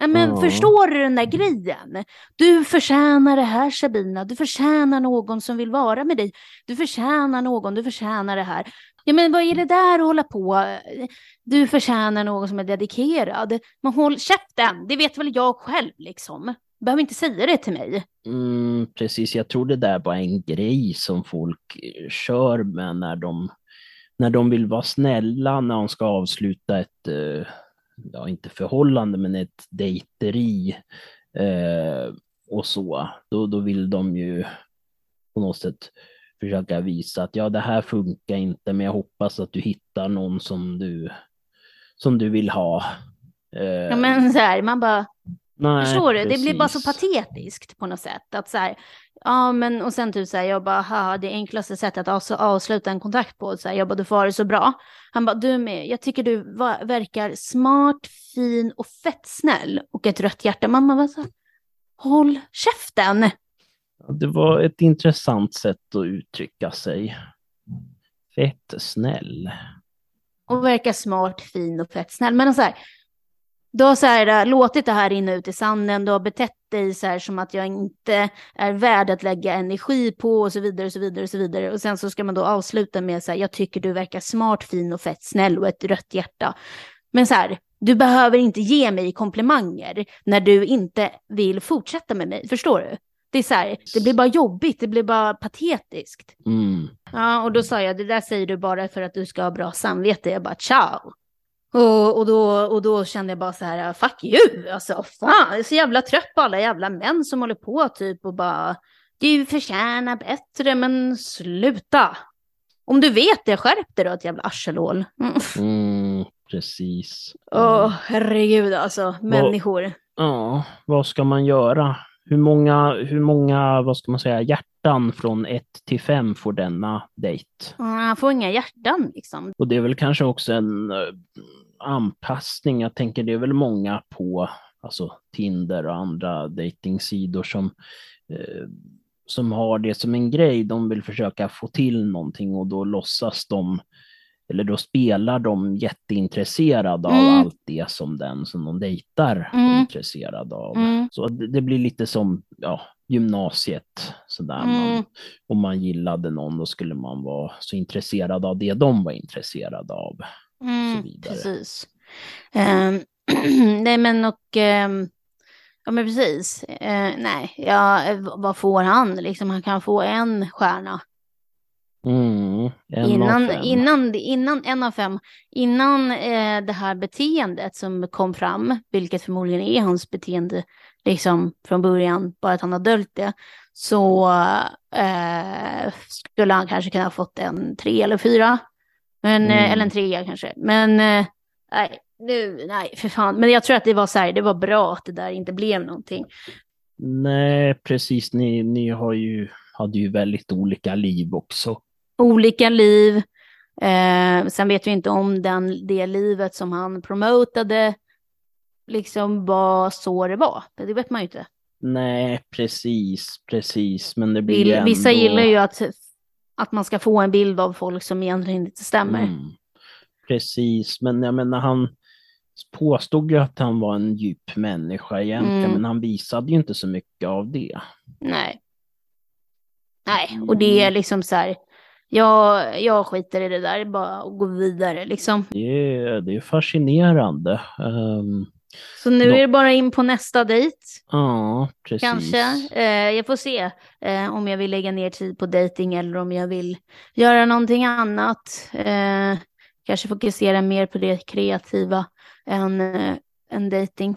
Men mm. förstår du den där grejen? Du förtjänar det här Sabina, du förtjänar någon som vill vara med dig. Du förtjänar någon, du förtjänar det här. Ja men vad är det där att hålla på? Du förtjänar någon som är dedikerad. Men håll käften, det vet väl jag själv liksom behöver inte säga det till mig. Mm, precis, jag tror det där var en grej som folk eh, kör med när de, när de vill vara snälla när de ska avsluta ett, eh, ja inte förhållande, men ett dejteri eh, och så. Då, då vill de ju på något sätt försöka visa att ja, det här funkar inte, men jag hoppas att du hittar någon som du, som du vill ha. Eh, ja, men så här, man bara, Nej, Förstår du? Precis. Det blir bara så patetiskt på något sätt. Att så här, ja men och sen typ så här, jag bara, haha, det enklaste sättet att avsluta en kontakt på, så här, jag bara, du får ha det så bra. Han bara, du med, jag tycker du verkar smart, fin och fett snäll. Och ett rött hjärta. Mamma var så håll käften. Det var ett intressant sätt att uttrycka sig. Fett snäll. Och verkar smart, fin och fett snäll. Men så här, du har så här, äh, låtit det här rinna ut i sanden, du har betett dig så här som att jag inte är värd att lägga energi på och så vidare och så vidare och så vidare. Och sen så ska man då avsluta med så här, jag tycker du verkar smart, fin och fett snäll och ett rött hjärta. Men så här, du behöver inte ge mig komplimanger när du inte vill fortsätta med mig, förstår du? Det är så här, det blir bara jobbigt, det blir bara patetiskt. Mm. Ja, och då sa jag, det där säger du bara för att du ska ha bra samvete. Jag bara, ciao. Och, och, då, och då kände jag bara så här, fuck you, alltså fan, jag är så jävla trött på alla jävla män som håller på typ och bara, du förtjänar bättre, men sluta. Om du vet det, skärp dig då, ett jävla arselhål. Mm. Mm, precis. Åh, oh, herregud alltså, människor. Ja, vad ska man göra? Hur många, hur många, vad ska man säga, hjärtan från ett till fem får denna dejt? Han får inga hjärtan liksom. Och det är väl kanske också en uh, anpassning. Jag tänker det är väl många på alltså Tinder och andra dejtingsidor som, uh, som har det som en grej. De vill försöka få till någonting och då låtsas de eller då spelar de jätteintresserade mm. av allt det som den som de dejtar mm. är intresserad av. Mm. Så det, det, blir lite som ja, gymnasiet. Sådär. Man, mm. om man gillade någon då skulle man vara så intresserad av det de var intresserade av. Mm, precis. Um, *clears throat* nej men och um, ja men precis. Uh, nej, ja, vad får han? Liksom, han kan få en stjärna. Mm, Innan, innan, innan, en av fem, innan eh, det här beteendet som kom fram, vilket förmodligen är hans beteende liksom från början, bara att han har döljt det, så eh, skulle han kanske kunna ha fått en tre eller fyra, men, eh, Mm. eller en trea kanske. Men eh, nej, nu, nej, för fan. Men jag tror att det var så här, det var bra att det där inte blev någonting. Nej, precis. Ni, ni har ju, hade ju väldigt olika liv också. Olika liv. Eh, sen vet vi inte om den, det livet som han promotade liksom var så det var. Det vet man ju inte. Nej, precis, precis. Men det blir ändå... Vissa gillar ju att, att man ska få en bild av folk som egentligen inte stämmer. Mm, precis, men jag menar han påstod ju att han var en djup människa egentligen, Mm. men han visade ju inte så mycket av det. Nej. Nej, och det är liksom så här. Jag, jag skiter i det där, bara att gå vidare liksom. Det är, det är fascinerande. Ehm, Så nu Då- är det bara in på nästa dejt. ja, precis. Kanske. Eh, jag får se eh, om jag vill lägga ner tid på dating eller om jag vill göra någonting annat. Eh, kanske fokusera mer på det kreativa än, eh, än dating.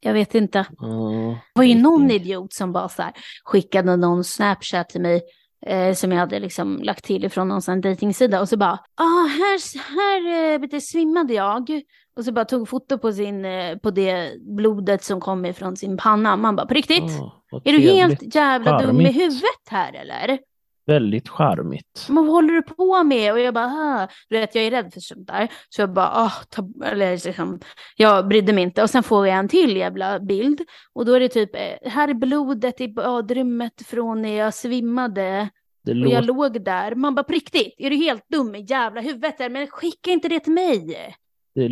Jag vet inte. Ja, Det var ju någon idiot som bara så här, skickade någon Snapchat till mig eh, som jag hade liksom lagt till ifrån någon sån dejtingsida och så bara, ah, här, här eh, svimmade jag. Och så bara tog foto på, sin, eh, på det blodet som kom ifrån sin panna. Man bara, på riktigt? Vad Är du helt jävla dum i huvudet här eller? Väldigt charmigt. Men vad håller du på med? Och jag bara, ah. du vet jag är rädd för sånt där. Så jag bara, ah, ta, eller liksom, jag brydde mig inte. Och sen får jag en till jävla bild. Och då är det typ, eh, här är blodet i badrummet från när jag svimmade. Det Och jag låg där. Man bara, på riktigt, är du helt dum i jävla huvudet? Där? Men skicka inte det till mig. Det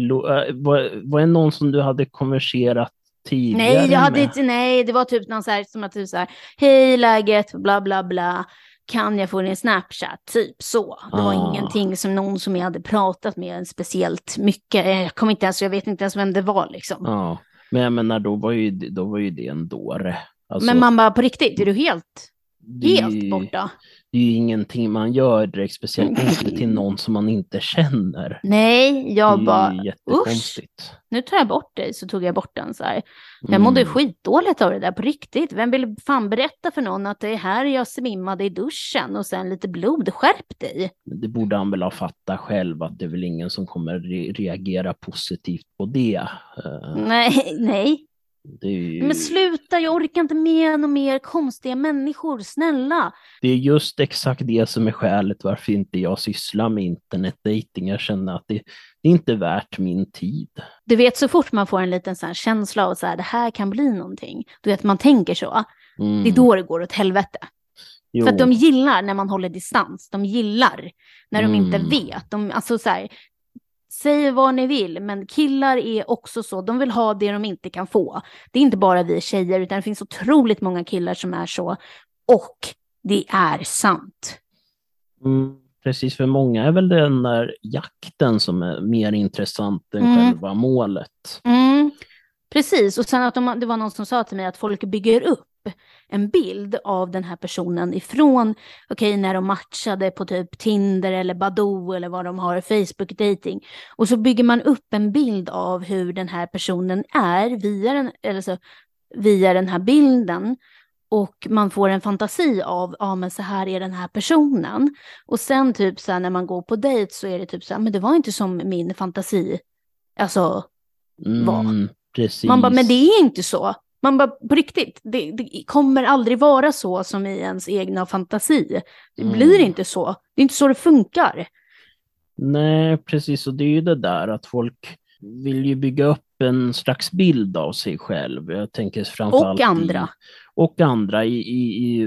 var, var det någon som du hade konverserat tidigare Nej, jag hade inte, nej, det var typ någon så här, som att du så här, hej läget, bla bla bla, kan jag få din Snapchat, typ så. Det var Ah. ingenting som någon som jag hade pratat med speciellt mycket, Eh, jag kommer inte ens, jag vet inte ens vem det var liksom. Ja, men jag menar då var ju, då var ju det en dåre. Alltså, Men man bara, på riktigt, är du helt, helt borta? Det är ju ingenting man gör direkt, speciellt inte till någon som man inte känner. Nej, jag bara, jättekonstigt. nu tar jag bort dig, så tog jag bort den så här. Jag mådde Mm. skitdåligt av det där på riktigt. Vem vill fan berätta för någon att det är här jag svimmade i duschen och sen lite blod? Skärp dig! Det borde han väl ha fattat själv, att det är väl ingen som kommer re- reagera positivt på det. Eh, Nej, nej. Ju, Men sluta, jag orkar inte med några mer konstiga människor, snälla. det är just exakt det som är skälet varför inte jag sysslar med internetdating. Jag känner att det, det är inte värt min tid. Du vet, så fort man får en liten här känsla av att så det här kan bli någonting, du vet, man tänker så, Mm. det är då det går åt helvete. Jo. För att de gillar när man håller distans, de gillar när de inte Mm. vet. De, alltså så här, säg vad ni vill, men killar är också så, de vill ha det de inte kan få. Det är inte bara vi tjejer, utan det finns otroligt många killar som är så, och det är sant. Mm, precis, för många är väl den där jakten som är mer intressant än Mm. själva målet. Mm, precis, och sen att de, det var någon som sa till mig att folk bygger upp en bild av den här personen ifrån, okej, när de matchade på typ Tinder eller Badoo eller vad de har, Facebook dating. Och så bygger man upp en bild av hur den här personen är via den, eller så, via den här bilden. Och man får en fantasi av, ja men så här är den här personen. Och sen typ så här när man går på dejt så är det typ så här, men det var inte som min fantasi, alltså? Mm, precis. man bara, men det är inte så. Man bara, på riktigt, det, det kommer aldrig vara så som i ens egna fantasi. Det Mm. blir inte så. Det är inte så det funkar. Nej, precis. Och det är ju det där att folk vill ju bygga upp en slags bild av sig själv. Jag tänker framförallt Och andra. I, och andra i, i, i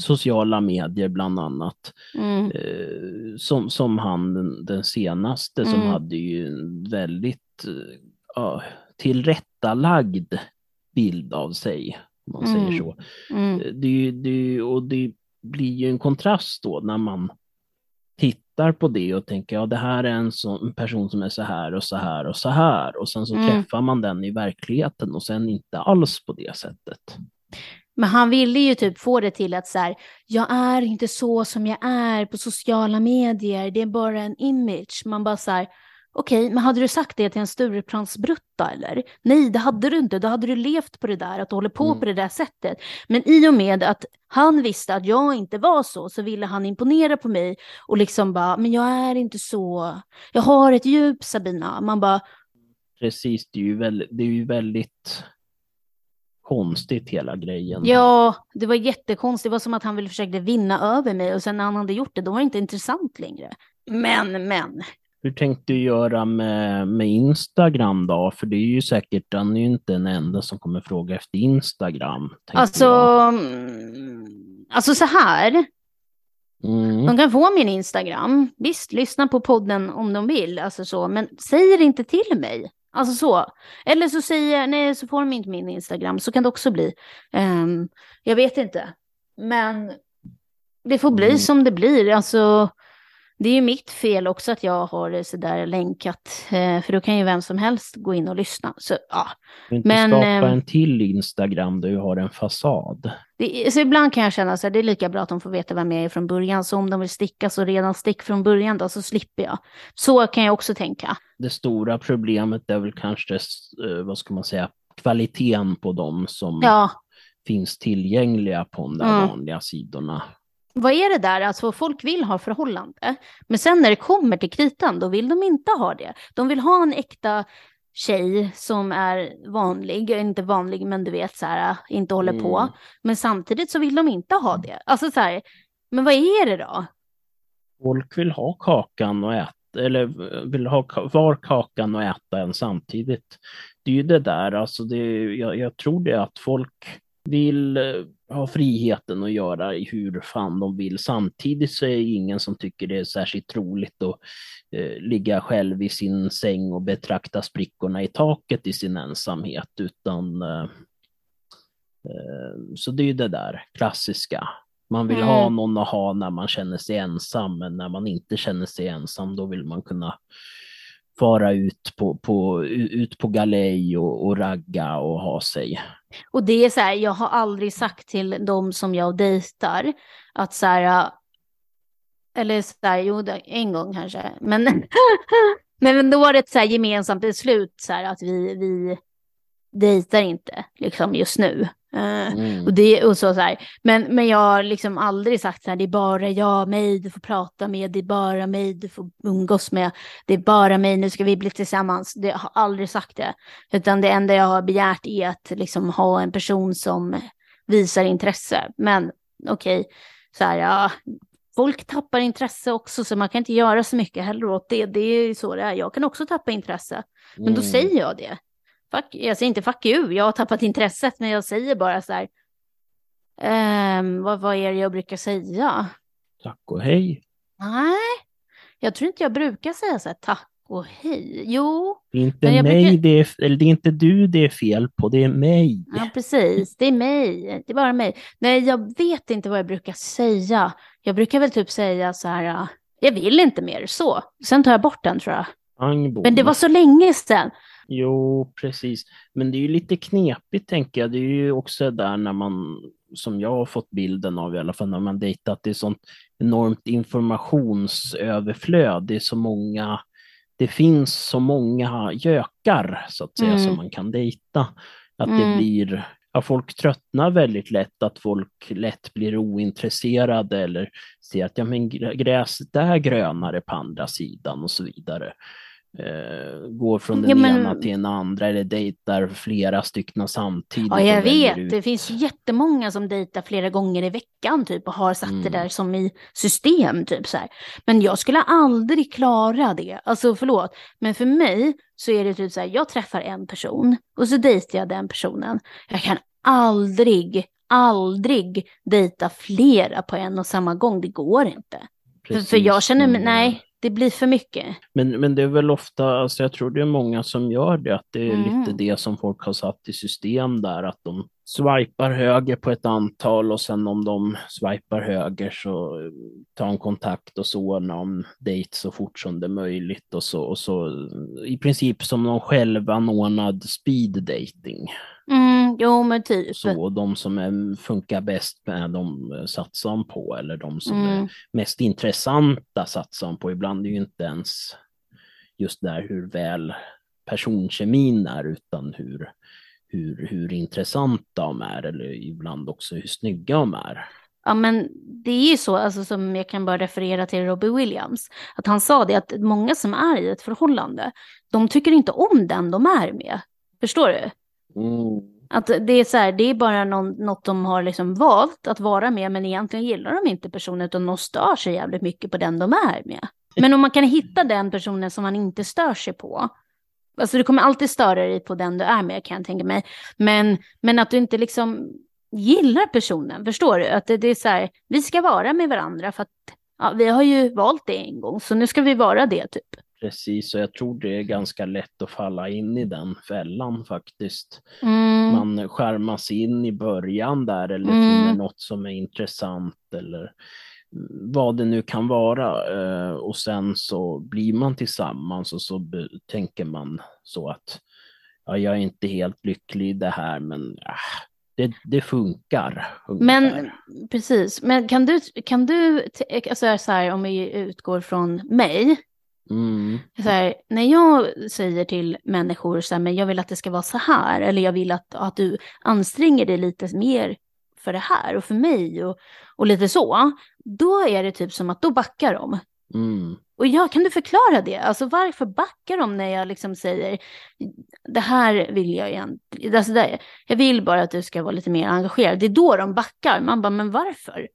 sociala medier bland annat. Mm. Eh, som, som han, den, senaste, som Mm. hade ju en väldigt ja, tillrättalagd bild av sig, om man Mm. säger så. Mm. Eh, Det, det, och det blir ju en kontrast då när man tittar på det och tänker ja det här är en sån person som är så här och så här och så här och sen så Mm. träffar man den i verkligheten och sen inte alls på det sättet. Men han ville ju typ få det till att så här, jag är inte så som jag är på sociala medier, det är bara en image. Man bara så här, okej, men hade du sagt det till en Stureplansbrutta eller? Nej, det hade du inte, då hade du levt på det där, att du håller på Mm. på det där sättet. Men i och med att han visste att jag inte var så, så ville han imponera på mig och liksom bara, men jag är inte så, jag har ett djup Sabina. Man bara, Precis, det är ju väldigt, det är ju väldigt konstigt hela grejen. Ja, det var jättekonstigt. Det var som att han ville försöka vinna över mig och sen när han hade gjort det, då var det inte intressant längre. Men, men. Hur tänkte du göra med, med Instagram då? För det är ju säkert, han är ju inte den enda som kommer fråga efter Instagram. Alltså, jag. mm, alltså så här. Mm. De kan få min Instagram. Visst, lyssna på podden om de vill, alltså så, men säg det inte till mig. Alltså så. Eller så säger nej, så får de inte min Instagram. Så kan det också bli. Ehm, jag vet inte. Men det får bli Mm. som det blir. Alltså, det är ju mitt fel också att jag har det sådär länkat. Eh, för då kan ju vem som helst gå in och lyssna. Så ja, Du inte men, skapa ehm, en till Instagram där du har en fasad. det, så ibland kan jag känna så här, det är lika bra att de får veta vem jag är från början. Så om de vill sticka så redan stick från början då, så slipper jag. Så kan jag också tänka. Det stora problemet är väl kanske, eh, vad ska man säga, kvaliteten på dem som Ja, finns tillgängliga på de där Mm. vanliga sidorna. Vad är det där? Alltså folk vill ha förhållande. Men sen när det kommer till kritan, då vill de inte ha det. De vill ha en äkta tjej som är vanlig, inte vanlig men du vet så här, inte håller på. Mm. Men samtidigt så vill de inte ha det. Alltså så här, men vad är det då? Folk vill ha kakan och äta, eller vill ha var kakan och äta en samtidigt. Det är ju det där, alltså det, jag, jag tror det att folk vill eh, ha friheten att göra hur fan de vill. Samtidigt så är det ingen som tycker det är särskilt roligt att eh, ligga själv i sin säng och betrakta sprickorna i taket i sin ensamhet, utan eh, eh, så det är ju det där klassiska. Man vill Mm. ha någon att ha när man känner sig ensam, men när man inte känner sig ensam, då vill man kunna fara ut på, på, ut på galej och, och ragga och ha sig. Och det är så här, jag har aldrig sagt till de som jag dejtar att så här, eller så här, jo, en gång kanske, men, *laughs* men då var det ett så här gemensamt beslut så här att vi, vi dejtar inte liksom just nu. Eh, Mm. och det och så, så här. Men, men jag har liksom aldrig sagt så här, det är bara jag, mig du får prata med, det är bara mig du får umgås med, det är bara mig, nu ska vi bli tillsammans. Det jag har aldrig sagt det. Utan det enda jag har begärt är att liksom ha en person som visar intresse. Men okej, så här, ja, folk tappar intresse också, så man kan inte göra så mycket heller åt det. Det är så det är. Jag kan också tappa intresse. Men då Mm. säger jag det. Fuck, jag säger inte fuck you, jag har tappat intresset, men jag säger bara så här. ehm, vad, vad är det jag brukar säga? Tack och hej. Nej, jag tror inte jag brukar säga så här tack och hej. Jo, Det är inte mig brukar- det är, eller det är inte du det är fel på, det är mig. ja precis, det är mig, det är bara mig. Nej, jag vet inte vad jag brukar säga. Jag brukar väl typ säga så här, jag vill inte mer så. Sen tar jag bort den tror jag. Pang, bom. Men det var så länge sedan. Jo, precis. Men det är ju lite knepigt tänker jag. Det är ju också där när man, som jag har fått bilden av i alla fall, när man dejtat, det är sånt enormt informationsöverflöd. Det är så många, det finns så många gökar så att säga Mm. som man kan dejta. Att Mm. det blir, ja, folk tröttnar väldigt lätt, att folk lätt blir ointresserade eller ser att ja, men grä- gräset är grönare på andra sidan och så vidare. Eh, går från den Ja, men- ena till den andra eller dejtar flera stycken samtidigt. Ja, jag vet. ut. Det finns jättemånga som dejtar flera gånger i veckan typ och har satt det Mm. där som i system typ så här. Men jag skulle aldrig klara det. Alltså förlåt, men för mig så är det typ så här, jag träffar en person och så dejtar jag den personen. Jag kan aldrig, aldrig dejta flera på en och samma gång. Det går inte. För, för jag Precis, känner mig, nej, det blir för mycket. Men, men det är väl ofta, alltså jag tror det är många som gör det, att det är Mm. lite det som folk har satt i system där, att de swipar höger på ett antal och sen om de swipar höger så tar en kontakt och så ordnar en dejt så fort som det är möjligt och så, och så i princip som någon självanordnad speed dating. Mm, jo, men typ. Så de som är, funkar bäst med de satsar man på eller de som mm. är mest intressanta satsar man på. Ibland är ju inte ens just där hur väl personkemin är utan hur hur, hur intressanta de är eller ibland också hur snygga de är. Ja, men det är ju så, alltså, som jag kan bara referera till Robbie Williams, att han sa det att många som är i ett förhållande, de tycker inte om den de är med. Förstår du? Mm. Att det är så här, det är bara någon, något de har liksom valt att vara med, men egentligen gillar de inte personen, utan de stör sig jävligt mycket på den de är med. Men om man kan hitta den personen som man inte stör sig på, Alltså du kommer alltid störa dig på den du är med kan jag tänka mig. Men, men att du inte liksom gillar personen, förstår du? Att det, det är så här, vi ska vara med varandra för att ja, vi har ju valt det en gång, så nu ska vi vara det typ. Precis, och jag tror det är ganska lätt att falla in i den fällan faktiskt. Mm. Man skärmas in i början där eller mm. finner något som är intressant eller vad det nu kan vara eh, och sen så blir man tillsammans och så tänker man så att ja, jag är inte helt lycklig i det här men ja, det, det funkar. Ungefär. Men precis, men kan du, kan du alltså så här, om vi utgår från mig, Mm. Så här, när jag säger till människor så här, men jag vill att det ska vara så här, eller jag vill att, att du anstränger dig lite mer för det här och för mig och, och lite så, då är det typ som att då backar de. Mm. Och ja, kan du förklara det? Alltså varför backar de när jag liksom säger det här vill jag egentligen, alltså det, jag vill bara att du ska vara lite mer engagerad. Det är då de backar. Man bara, men varför?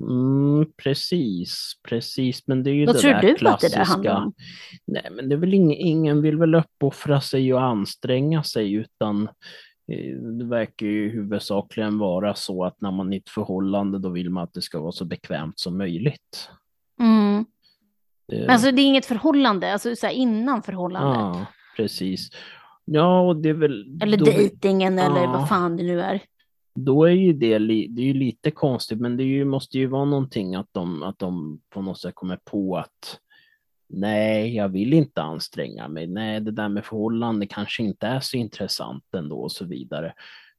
Mm, precis, precis, men det är ju Vad det tror där du klassiska. att det där handlar om? Nej, men det är väl ingen, ingen vill väl uppoffra sig och anstränga sig utan det verkar ju huvudsakligen vara så att när man är i ett förhållande då vill man att det ska vara så bekvämt som möjligt. Mm. Det... Alltså det är inget förhållande, alltså så innan förhållandet. Ja, precis. Ja, och det är väl... Eller då... dejtingen eller ja. vad fan det nu är. Då är ju det, det är ju lite konstigt, men det ju, måste ju vara någonting att de, att de på något sätt kommer på att nej, jag vill inte anstränga mig. Nej, det där med förhållande kanske inte är så intressant ändå och så vidare.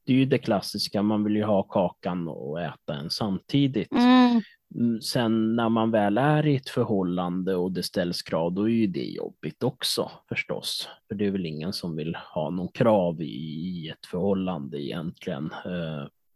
Det är ju det klassiska, man vill ju ha kakan och äta den samtidigt. Mm. mm. Sen när man väl är i ett förhållande och det ställs krav, då är ju det jobbigt också förstås. För det är väl ingen som vill ha någon krav i ett förhållande egentligen.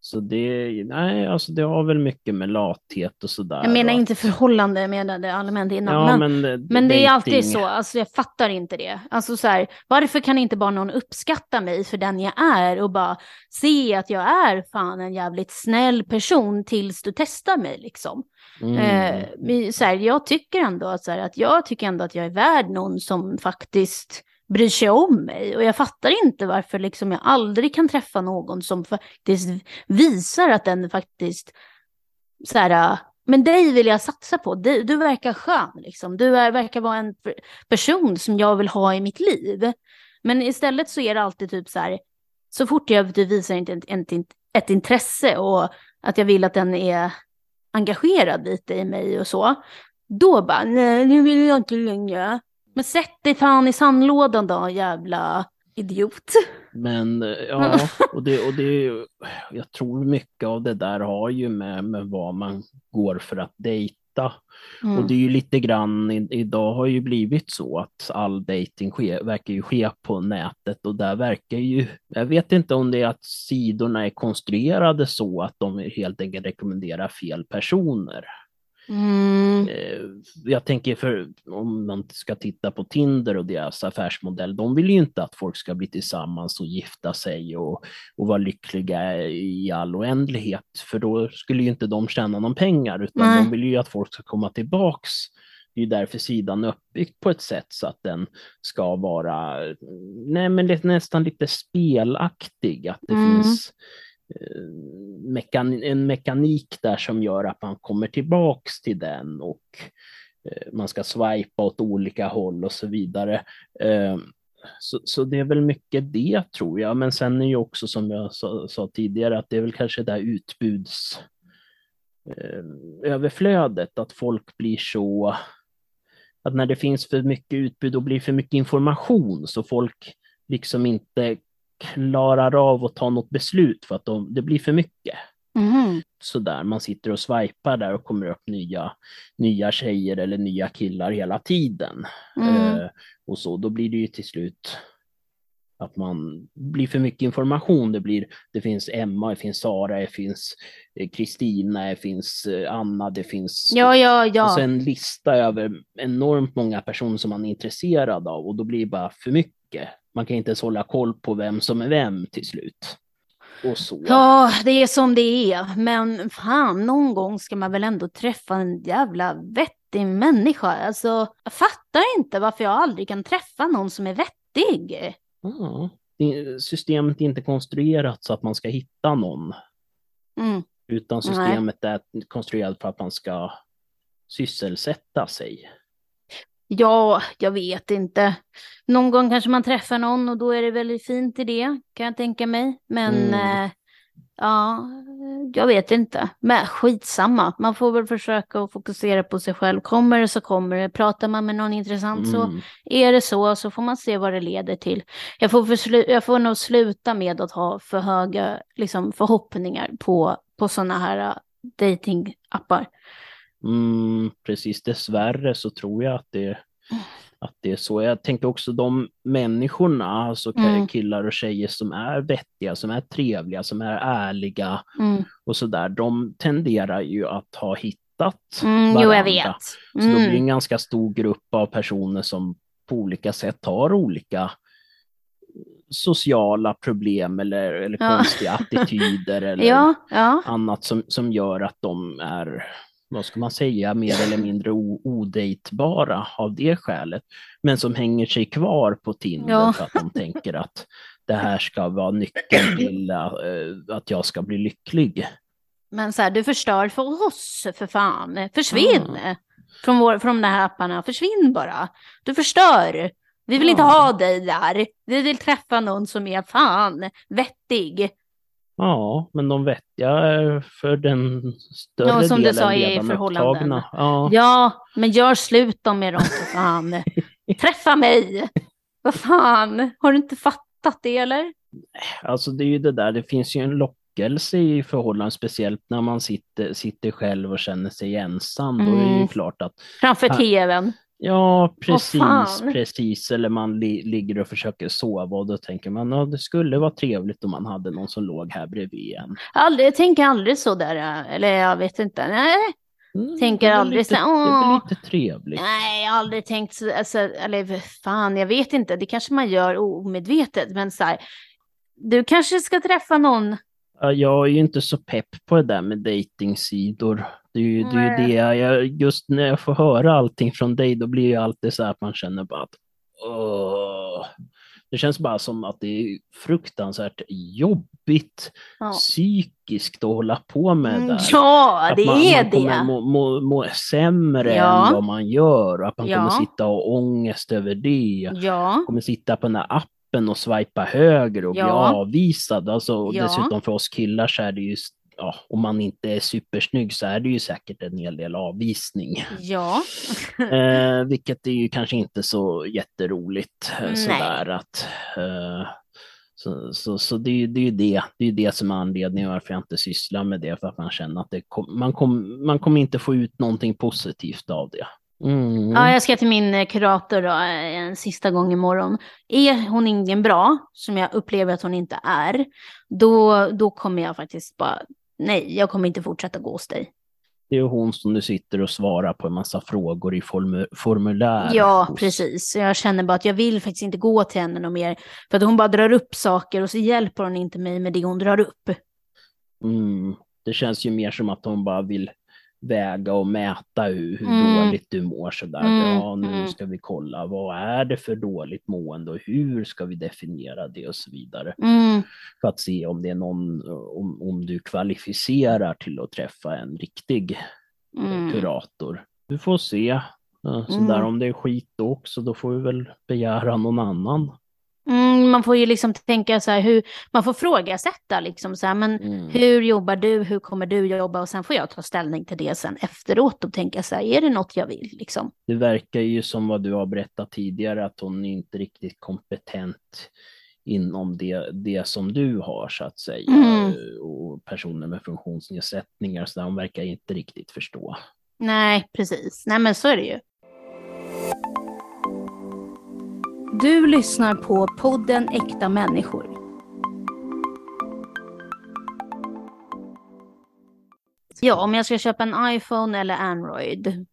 Så det, nej, alltså det har väl mycket med lathet och sådär. Jag menar inte förhållande, jag menade allmänt innan. Ja, men, men, men det är alltid så, alltså jag fattar inte det. Alltså så här, varför kan inte bara någon uppskatta mig för den jag är och bara se att jag är fan en jävligt snäll person tills du testar mig liksom. Mm. Eh, så här, jag tycker ändå att, så här, att jag tycker ändå att jag är värd någon som faktiskt bryr sig om mig. Och jag fattar inte varför liksom jag aldrig kan träffa någon som faktiskt visar att den faktiskt så här, äh, men dig vill jag satsa på. Du, du verkar skön, liksom. Du är, verkar vara en person som jag vill ha i mitt liv. Men istället så är det alltid typ så här, så fort jag du visar ett, ett, ett intresse och att jag vill att den är engagerad lite i mig och så, då bara, nej, nu vill jag inte längre. Men sätt dig fan i sandlådan då, jävla idiot. Men eh, ja, *laughs* och det, och det, jag tror mycket av det där har ju med, med vad man går för att dejta. Mm. Och det är ju lite grann, idag har ju blivit så att all dating ske, verkar ju ske på nätet och där verkar ju, jag vet inte om det är att sidorna är konstruerade så att de helt enkelt rekommenderar fel personer. Mm. Eh, jag tänker för om man ska titta på Tinder och deras affärsmodell, de vill ju inte att folk ska bli tillsammans och gifta sig och, och vara lyckliga i all oändlighet, för då skulle ju inte de tjäna någon pengar, utan Nej. de vill ju att folk ska komma tillbaks. Det är därför sidan är uppbyggd på ett sätt så att den ska vara nej, men nästan lite spelaktig, att det mm. finns Eh, mekan en mekanik där som gör att man kommer tillbaks till den och eh, man ska swipa åt olika håll och så vidare. Eh, så, så det är väl mycket det tror jag, men sen är ju också som jag sa, sa tidigare att det är väl kanske det här utbuds överflödet, att folk blir så att när det finns för mycket utbud och blir för mycket information så folk liksom inte klarar av att ta något beslut för att de, det blir för mycket. Mhm. Sådär, man sitter och swipar där och kommer upp nya, nya tjejer eller nya killar hela tiden. Mm. Eh, och så, då blir det ju till slut att man blir för mycket information. Det, blir, det finns Emma, det finns Sara, det finns eh, Kristina, det finns eh, Anna, det finns Ja, ja, ja. så en lista över enormt många personer som man är intresserad av och då blir det bara för mycket. Man kan inte ens hålla koll på vem som är vem till slut. Ja, det är som det är. Men fan, någon gång ska man väl ändå träffa en jävla vettig människa. Alltså, jag fattar inte varför jag aldrig kan träffa någon som är vettig. Ja, systemet är inte konstruerat så att man ska hitta någon, Mm. utan systemet är konstruerat för att man ska sysselsätta sig. Ja, jag vet inte. Någon gång kanske man träffar någon och då är det väldigt fint i det, kan jag tänka mig. Men Mm. eh, ja, jag vet inte. Men skitsamma, man får väl försöka att fokusera på sig själv. Kommer det så kommer det. Pratar man med någon intressant så Mm. är det så, så får man se vad det leder till. Jag får, förslu- jag får nog sluta med att ha för höga liksom, förhoppningar på, på sådana här uh, datingappar. Mm, precis, dessvärre så tror jag att det, att det är så. Jag tänker också de människorna, alltså Mm. killar och tjejer som är vettiga, som är trevliga, som är ärliga Mm. och sådär, de tenderar ju att ha hittat Mm, jo, varandra. jag vet. Så då blir det Mm. en ganska stor grupp av personer som på olika sätt har olika sociala problem eller, eller Ja. konstiga *laughs* attityder eller Ja, ja. annat som, som gör att de är, vad ska man säga, mer eller mindre odejtbara av det skälet. Men som hänger sig kvar på Tinder Ja. för att de tänker att det här ska vara nyckeln till eh, att jag ska bli lycklig. Men så här, du förstör för oss, för fan. Försvinn Ah. från, vår, från de här apparna. Försvinn bara. Du förstör. Vi vill inte ha dig där. Vi vill träffa någon som är fan vettig. Ja, men de vettiga är för den större Ja, som du delen sa, i redan förhållanden. Ja. Ja, men gör slut då med dem för fan. *laughs* Träffa mig. Vad fan, har du inte fattat det eller? Alltså det är ju det där, det finns ju en lockelse i förhållanden, speciellt när man sitter, sitter själv och känner sig ensam. Då är det ju Mm. klart att Framför tvn. Ja, precis, precis. Eller man li ligger och försöker sova och då tänker man att det skulle vara trevligt om man hade någon som låg här bredvid en. Aldrig, jag tänker aldrig så där, eller jag vet inte. Nej, Mm, Tänker det är väl aldrig lite, så här, Det är "Åh." lite trevligt. Nej, jag har aldrig tänkt så, alltså, eller fan, jag vet inte, det kanske man gör omedvetet, men så här, du kanske ska träffa någon, Ja, Jag är ju inte så pepp på det där med dejtingsidor. Det är ju det, är ju det jag, just när jag får höra allting från dig, då blir det alltid så här att man känner bara att åh. Det känns bara som att det är fruktansvärt jobbigt ja, psykiskt att hålla på med Mm, där. ja Att det man, är man kommer det. må, må, må sämre Ja. än vad man gör och att man Ja. kommer sitta och ha ångest över det. Ja, Kommer sitta på den här appen och swipa höger och bli Ja. avvisad. Alltså, Ja. Dessutom för oss killar så är det ju, ja, om man inte är supersnygg så är det ju säkert en hel del avvisning. ja, *laughs* eh, vilket är ju kanske inte så jätteroligt. eh. Sådär att, eh, så, så, så det är det, är ju det, det, är det som är anledningen varför jag inte sysslar med det, för att man känner att kom, man, kom, man kommer inte få ut någonting positivt av det. Mm. ja, jag ska till min eh, kurator då, eh, en sista gång imorgon. Är hon ingen bra, som jag upplever att hon inte är, då, då kommer jag faktiskt bara, nej, jag kommer inte fortsätta gå hos dig. Det är hon som du sitter och svarar på en massa frågor i formu formulär. Ja, hos. precis. Jag känner bara att jag vill faktiskt inte gå till henne något mer. För att hon bara drar upp saker och så hjälper hon inte mig med det hon drar upp. Mm. Det känns ju mer som att hon bara vill väga och mäta hur, hur Mm. dåligt du mår sådär. Mm, Ja, nu mm. ska vi kolla vad är det för dåligt mående och hur ska vi definiera det och så vidare. Mm, För att se om det är någon, om, om du kvalificerar till att träffa en riktig eh, mm. kurator. Du får se. Ja, Sådär, Mm. om det är skit också, då får vi väl begära någon annan man får ju liksom tänka så här hur, man får frågasätta liksom så här, men Mm. hur jobbar du, hur kommer du jobba och sen får jag ta ställning till det sen efteråt och tänka så här, är det något jag vill liksom? Det verkar ju som vad du har berättat tidigare att hon är inte riktigt kompetent inom det, det som du har så att säga. Mm. Och personer med funktionsnedsättningar så där, hon verkar inte riktigt förstå. Nej, precis. Nej, men så är det ju. Du lyssnar på podden Äkta människor. Ja, om jag ska köpa en iPhone eller Android.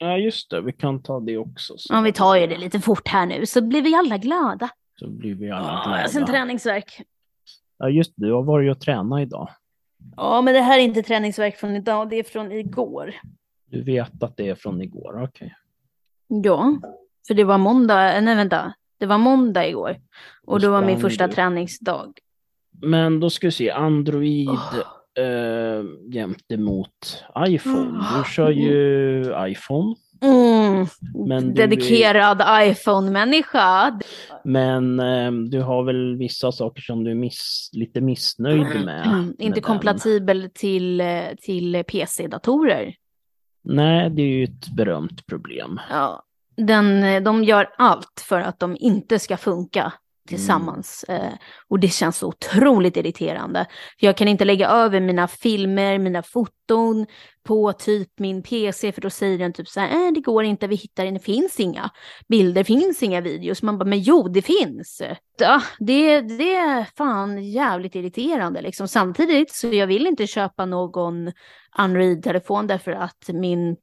Ja just det, vi kan ta det också. Så, Om vi tar ju det lite fort här nu så blir vi alla glada. så blir vi alla Ja, jag ser en glada. träningsverk. Ja just det, du har varit och tränat idag. Ja, men det här är inte träningsverk från idag, det är från igår. Du vet att det är från igår, okej. Ja, för det var måndag, eh, nej vänta, det var måndag igår. Och Då var min första träningsdag. Men då ska vi se, Android Åh. eh, jämte mot iPhone. Du kör ju iPhone, Mm, Men du är- dedikerad iPhone-människa. men eh, du har väl vissa saker som du är miss, lite missnöjd med? Mm, inte med den. kompatibel till, eh, till PC-datorer. Nej, det är ju ett berömt problem. Ja, den, eh, de gör allt för att de inte ska funka tillsammans. Eh, och det känns så otroligt irriterande. För jag kan inte lägga över mina filmer, mina foton på typ min PC, för då säger den typ så här, äh, det går inte, vi hittar det finns inga bilder, finns inga videos. Man bara, men jo, det finns. Ja, det, det är fan jävligt irriterande liksom. Samtidigt så jag vill inte köpa någon Android-telefon därför att min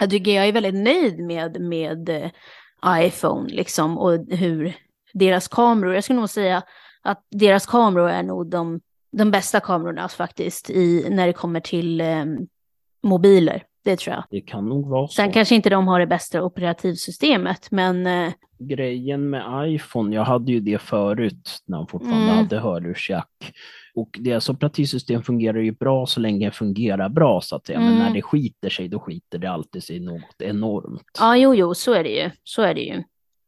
jag tycker jag är väldigt nöjd med, med eh, iPhone liksom och hur deras kameror, jag skulle nog säga att deras kameror är nog de, de bästa kamerorna faktiskt i, när det kommer till eh, mobiler. Det tror jag. Det kan nog vara så. Sen kanske inte de har det bästa operativsystemet, men eh, Grejen med iPhone, jag hade ju det förut när han fortfarande Mm. hade hörlursjack. Och deras operativsystem fungerar ju bra så länge det fungerar bra så att säga. Men Mm. när det skiter sig, då skiter det alltid sig något enormt. ja, jo, jo, så är det ju. Så är det ju.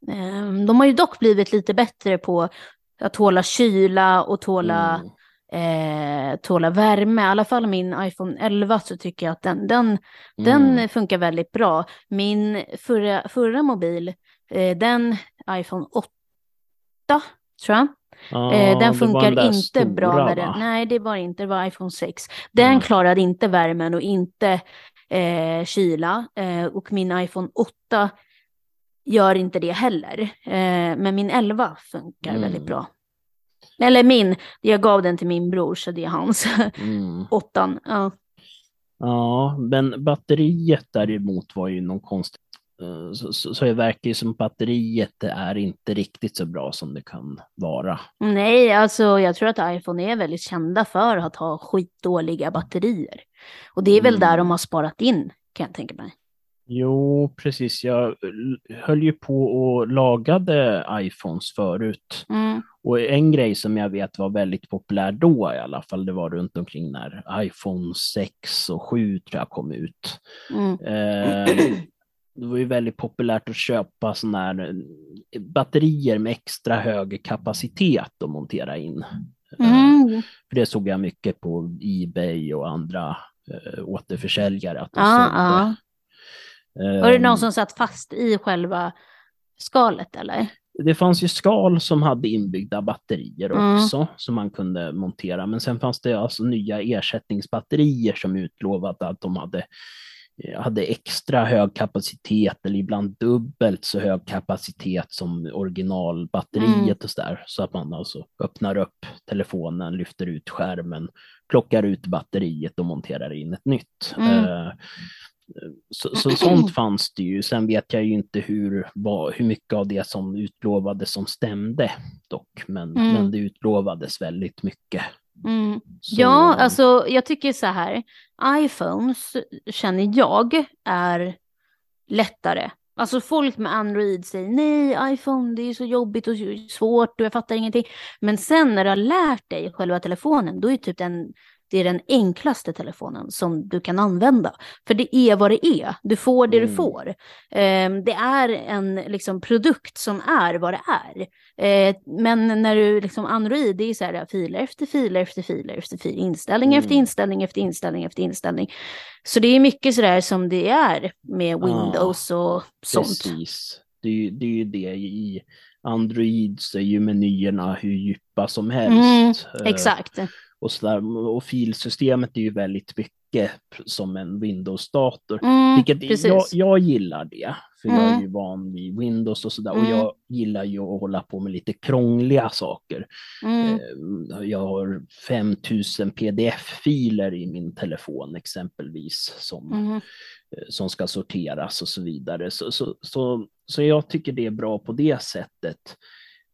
Eh, de har ju dock blivit lite bättre på att tåla kyla och tåla Mm. eh, tåla värme. I alla fall min iPhone 11 så tycker jag att den, den, den Mm. funkar väldigt bra. Min förra, förra mobil, eh, den iPhone 8 tror jag. Eh, var den funkar inte stora, bra med va? den. Nej, det var inte, det var iPhone 6. Den Mm. klarade inte värmen och inte eh, kyla. Eh, och min iPhone 8 gör inte det heller. Eh, men min 11 funkar Mm. väldigt bra. Eller min, jag gav den till min bror så det är hans. Mm. *laughs* Åttan, ja. Ja, men batteriet däremot var ju någon konstigt. Eh, Så, så, så det verkar ju som batteriet är inte riktigt så bra som det kan vara. Nej, alltså jag tror att iPhone är väldigt kända för att ha skitdåliga batterier. Och det är väl Mm. där de har sparat in, kan jag tänka mig. Jo, precis. Jag höll ju på och lagade iPhones förut. Mm. Och en grej som jag vet var väldigt populär då i alla fall, det var runt omkring när iPhone 6 och 7 tror jag kom ut. Mm. Eh, det var ju väldigt populärt att köpa sådana här eh, batterier med extra hög kapacitet att montera in. Eh, Mm. För det såg jag mycket på Ebay och andra eh, återförsäljare. Att sålde. ja. Var det Ehm, någon som satt fast i själva skalet eller? Det fanns ju skal som hade inbyggda batterier Mm. också som man kunde montera. Men sen fanns det alltså nya ersättningsbatterier som utlovat att de hade, hade extra hög kapacitet eller ibland dubbelt så hög kapacitet som originalbatteriet Mm. och sådär. Så att man alltså öppnar upp telefonen, lyfter ut skärmen, plockar ut batteriet och monterar in ett nytt. Mm. Eh, så, så sånt *clears throat* fanns det ju. Sen vet jag ju inte hur, vad, hur mycket av det som utlovades som stämde dock. Men, Mm. men det utlovades väldigt mycket. Mm. Ja, alltså jag tycker så här. iPhones känner jag är lättare. Alltså folk med Android säger nej, iPhone det är så jobbigt och svårt och jag fattar ingenting. Men sen när du har lärt dig själva telefonen, då är typ den det är den enklaste telefonen som du kan använda. För det är vad det är, du får det Mm. du får. Eh, det är en liksom, produkt som är vad det är. Eh, men när du liksom Android, det är så här filer efter filer efter filer efter filer, inställning Mm. efter inställning efter inställning efter inställning. Så det är mycket sådär som det är med Windows och sånt. Precis. Det är, ju- det är ju det i Android så är ju menyerna hur djupa som helst. Mm, exakt. Och, så där, och filsystemet är ju väldigt mycket som en Windows-dator. Mm, Vilket precis. jag, jag gillar det, för jag är Mm. ju van vid Windows och sådär. Mm. Och jag gillar ju att hålla på med lite krångliga saker. Mm, Eh, Jag har 5000 pdf-filer i min telefon exempelvis som, mhm. eh, som ska sorteras och så vidare. Så, så, så, så jag tycker det är bra på det sättet.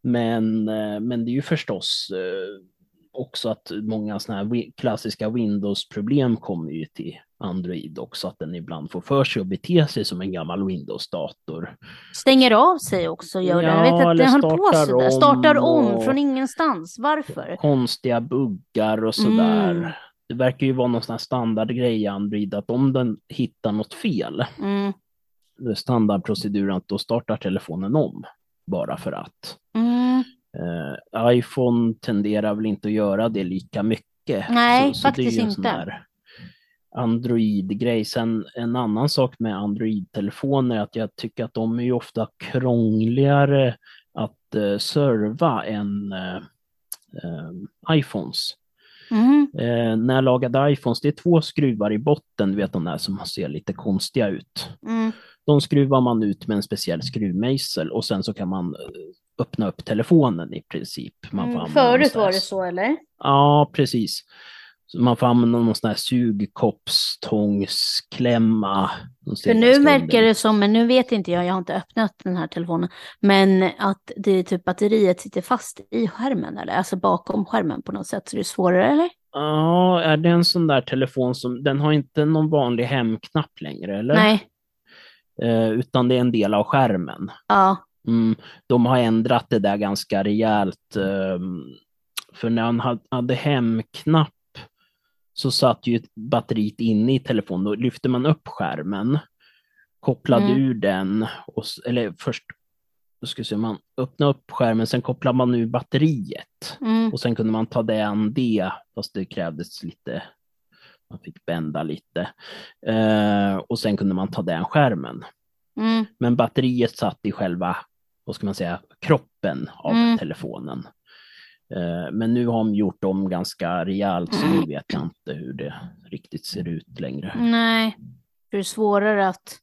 Men, eh, men det är ju förstås också att många sådana här klassiska Windows-problem kommer ju till Android också, att den ibland får för sig att bete sig som en gammal Windows-dator. Stänger av sig också, gör den. Jag vet Ja, att den höll på sådär. Startar om och- från ingenstans. Varför? konstiga buggar och sådär. Mm. Det verkar ju vara någon sån här standardgrej i Android att om den hittar något fel, Mm, standardproceduren att då startar telefonen om bara för att. mm. Eh, iPhone tenderar väl inte att göra det lika mycket. Nej, är faktiskt inte. Android-grej. Sen en annan sak med Android-telefoner är att jag tycker att de är ju ofta krångligare att eh, serva än eh, eh, iPhones. Mm. Eh, när jag lagade iPhones, det är två skruvar i botten, du vet de där som ser lite konstiga ut. Mm. De skruvar man ut med en speciell skruvmejsel och sen så kan man eh, öppna upp telefonen i princip. Man får Mm. använda någon Förut var det så, eller? Ja, precis. Så man får använda någon sån här sugkoppstångsklämma. För nu verkar det som, men nu vet inte jag, jag har inte öppnat den här telefonen, men att det är typ batteriet sitter fast i skärmen, eller alltså bakom skärmen på något sätt, så det är svårare, eller? Ja, är det en sån där telefon som, den har inte någon vanlig hemknapp längre, eller? Nej, Eh, utan det är en del av skärmen. ja. Mm, de har ändrat det där ganska rejält. ehm, För när han ha- hade hemknapp så satt ju batteriet inne i telefonen. Då lyfte man upp skärmen, kopplade Mm. ur den, och, eller först då ska se, man öppnade upp skärmen, sen kopplade man ur batteriet. Mm. Och sen kunde man ta den det, fast det krävdes lite, man fick bända lite. Eh, och sen kunde man ta den skärmen. Mm. Men batteriet satt i själva, vad ska man säga, kroppen av Mm. telefonen. Eh, Men nu har de gjort om ganska rejält så Mm. nu vet jag inte hur det riktigt ser ut längre. Nej, det är svårare att...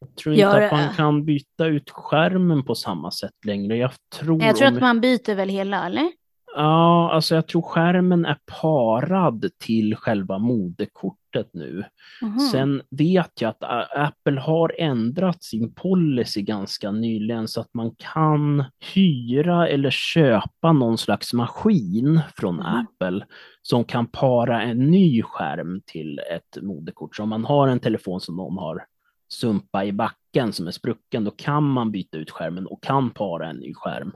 Jag tror inte att man kan byta ut skärmen på samma sätt längre. Jag tror, Jag tror om... att man byter väl hela, eller? ja, alltså jag tror skärmen är parad till själva moderkortet nu. Mhm. Sen vet jag att Apple har ändrat sin policy ganska nyligen så att man kan hyra eller köpa någon slags maskin från Mhm. Apple som kan para en ny skärm till ett moderkort. Så om man har en telefon som någon har sumpa i backen som är sprucken, då kan man byta ut skärmen och kan para en ny skärm.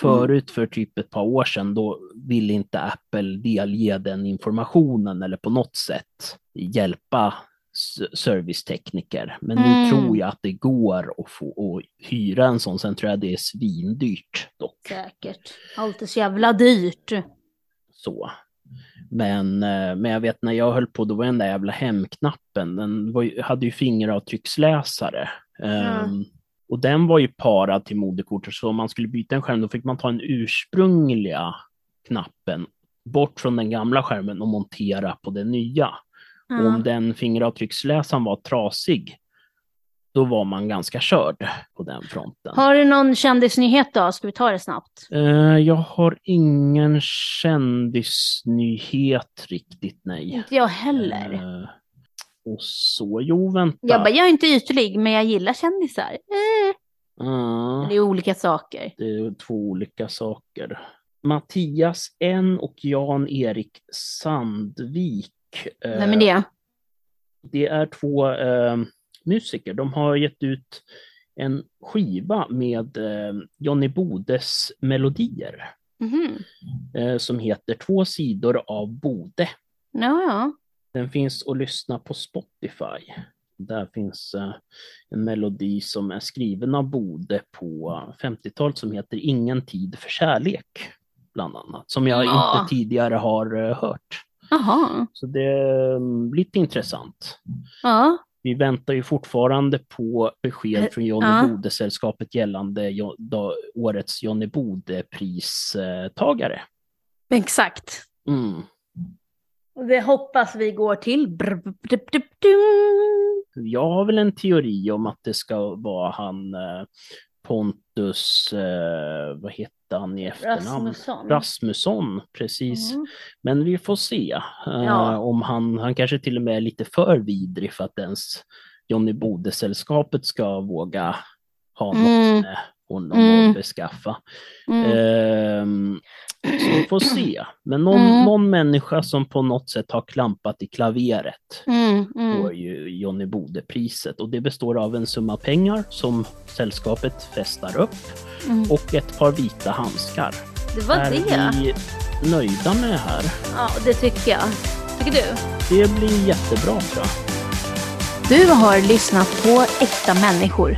Förut för typ ett par år sedan, då ville inte Apple delge den informationen eller på något sätt hjälpa servicetekniker. Men nu Mm. tror jag att det går att få att hyra en sån. Sen tror jag det är svindyrt dock. Säkert. Allt är så jävla dyrt. Så. Men, eh, men jag vet när jag höll på, då var den där jävla hemknappen, den var hade ju fingeravtrycksläsare. Ehm, och den var ju parad till moderkortet, så om man skulle byta en skärm då fick man ta den ursprungliga knappen bort från den gamla skärmen och montera på den nya. Och Ja. om den fingeravtrycksläsaren var trasig, då var man ganska körd på den fronten. Har du någon kändisnyhet då? Ska vi ta det snabbt? Eh, jag har ingen kändisnyhet riktigt, nej. Inte jag heller. Eh, och så, jo vänta. Jag, bara, jag är inte ytlig, men jag gillar kändisar. Eh. Ja, Det är olika saker. det är två olika saker. Mattias N och Jan-Erik Sandvik. eh, Vem är det? Det är två eh, musiker. De har gett ut en skiva med eh, Johnny Bodes melodier Mhm. eh, som heter Två sidor av Bode. Ja, ja. Den finns att lyssna på Spotify. Där finns eh, en melodi som är skriven av Bode på 50-talet som heter Ingen tid för kärlek, bland annat. Som jag Ja. inte tidigare har eh, hört. Jaha. Så det är mm, lite intressant. Ja. Vi väntar ju fortfarande på besked från Johnny Ja. Bode-sällskapet gällande årets Johnny Bode-pristagare. Exakt. Mm. Det hoppas vi går till. Jag har väl en teori om att det ska vara han eh, Pontus, eh, vad hette han i efternamn? Rasmusson. Rasmusson, precis. Mm. Men vi får se eh, Ja. om han, han kanske till och med är lite för vidrig för att ens Johnny Bode-sällskapet ska våga ha något Mm. med honom Mm. att beskaffa. Mm. Ehm, så vi får se. Men någon, Mm. någon människa som på något sätt har klampat i klaveret Mm. Mm. får ju Johnny Bode-priset och det består av en summa pengar som sällskapet festar upp Mm. och ett par vita handskar. Det var är det. vi nöjda med det här? Ja, det tycker jag. Tycker du? Det blir jättebra tror jag. Du har lyssnat på Äkta människor.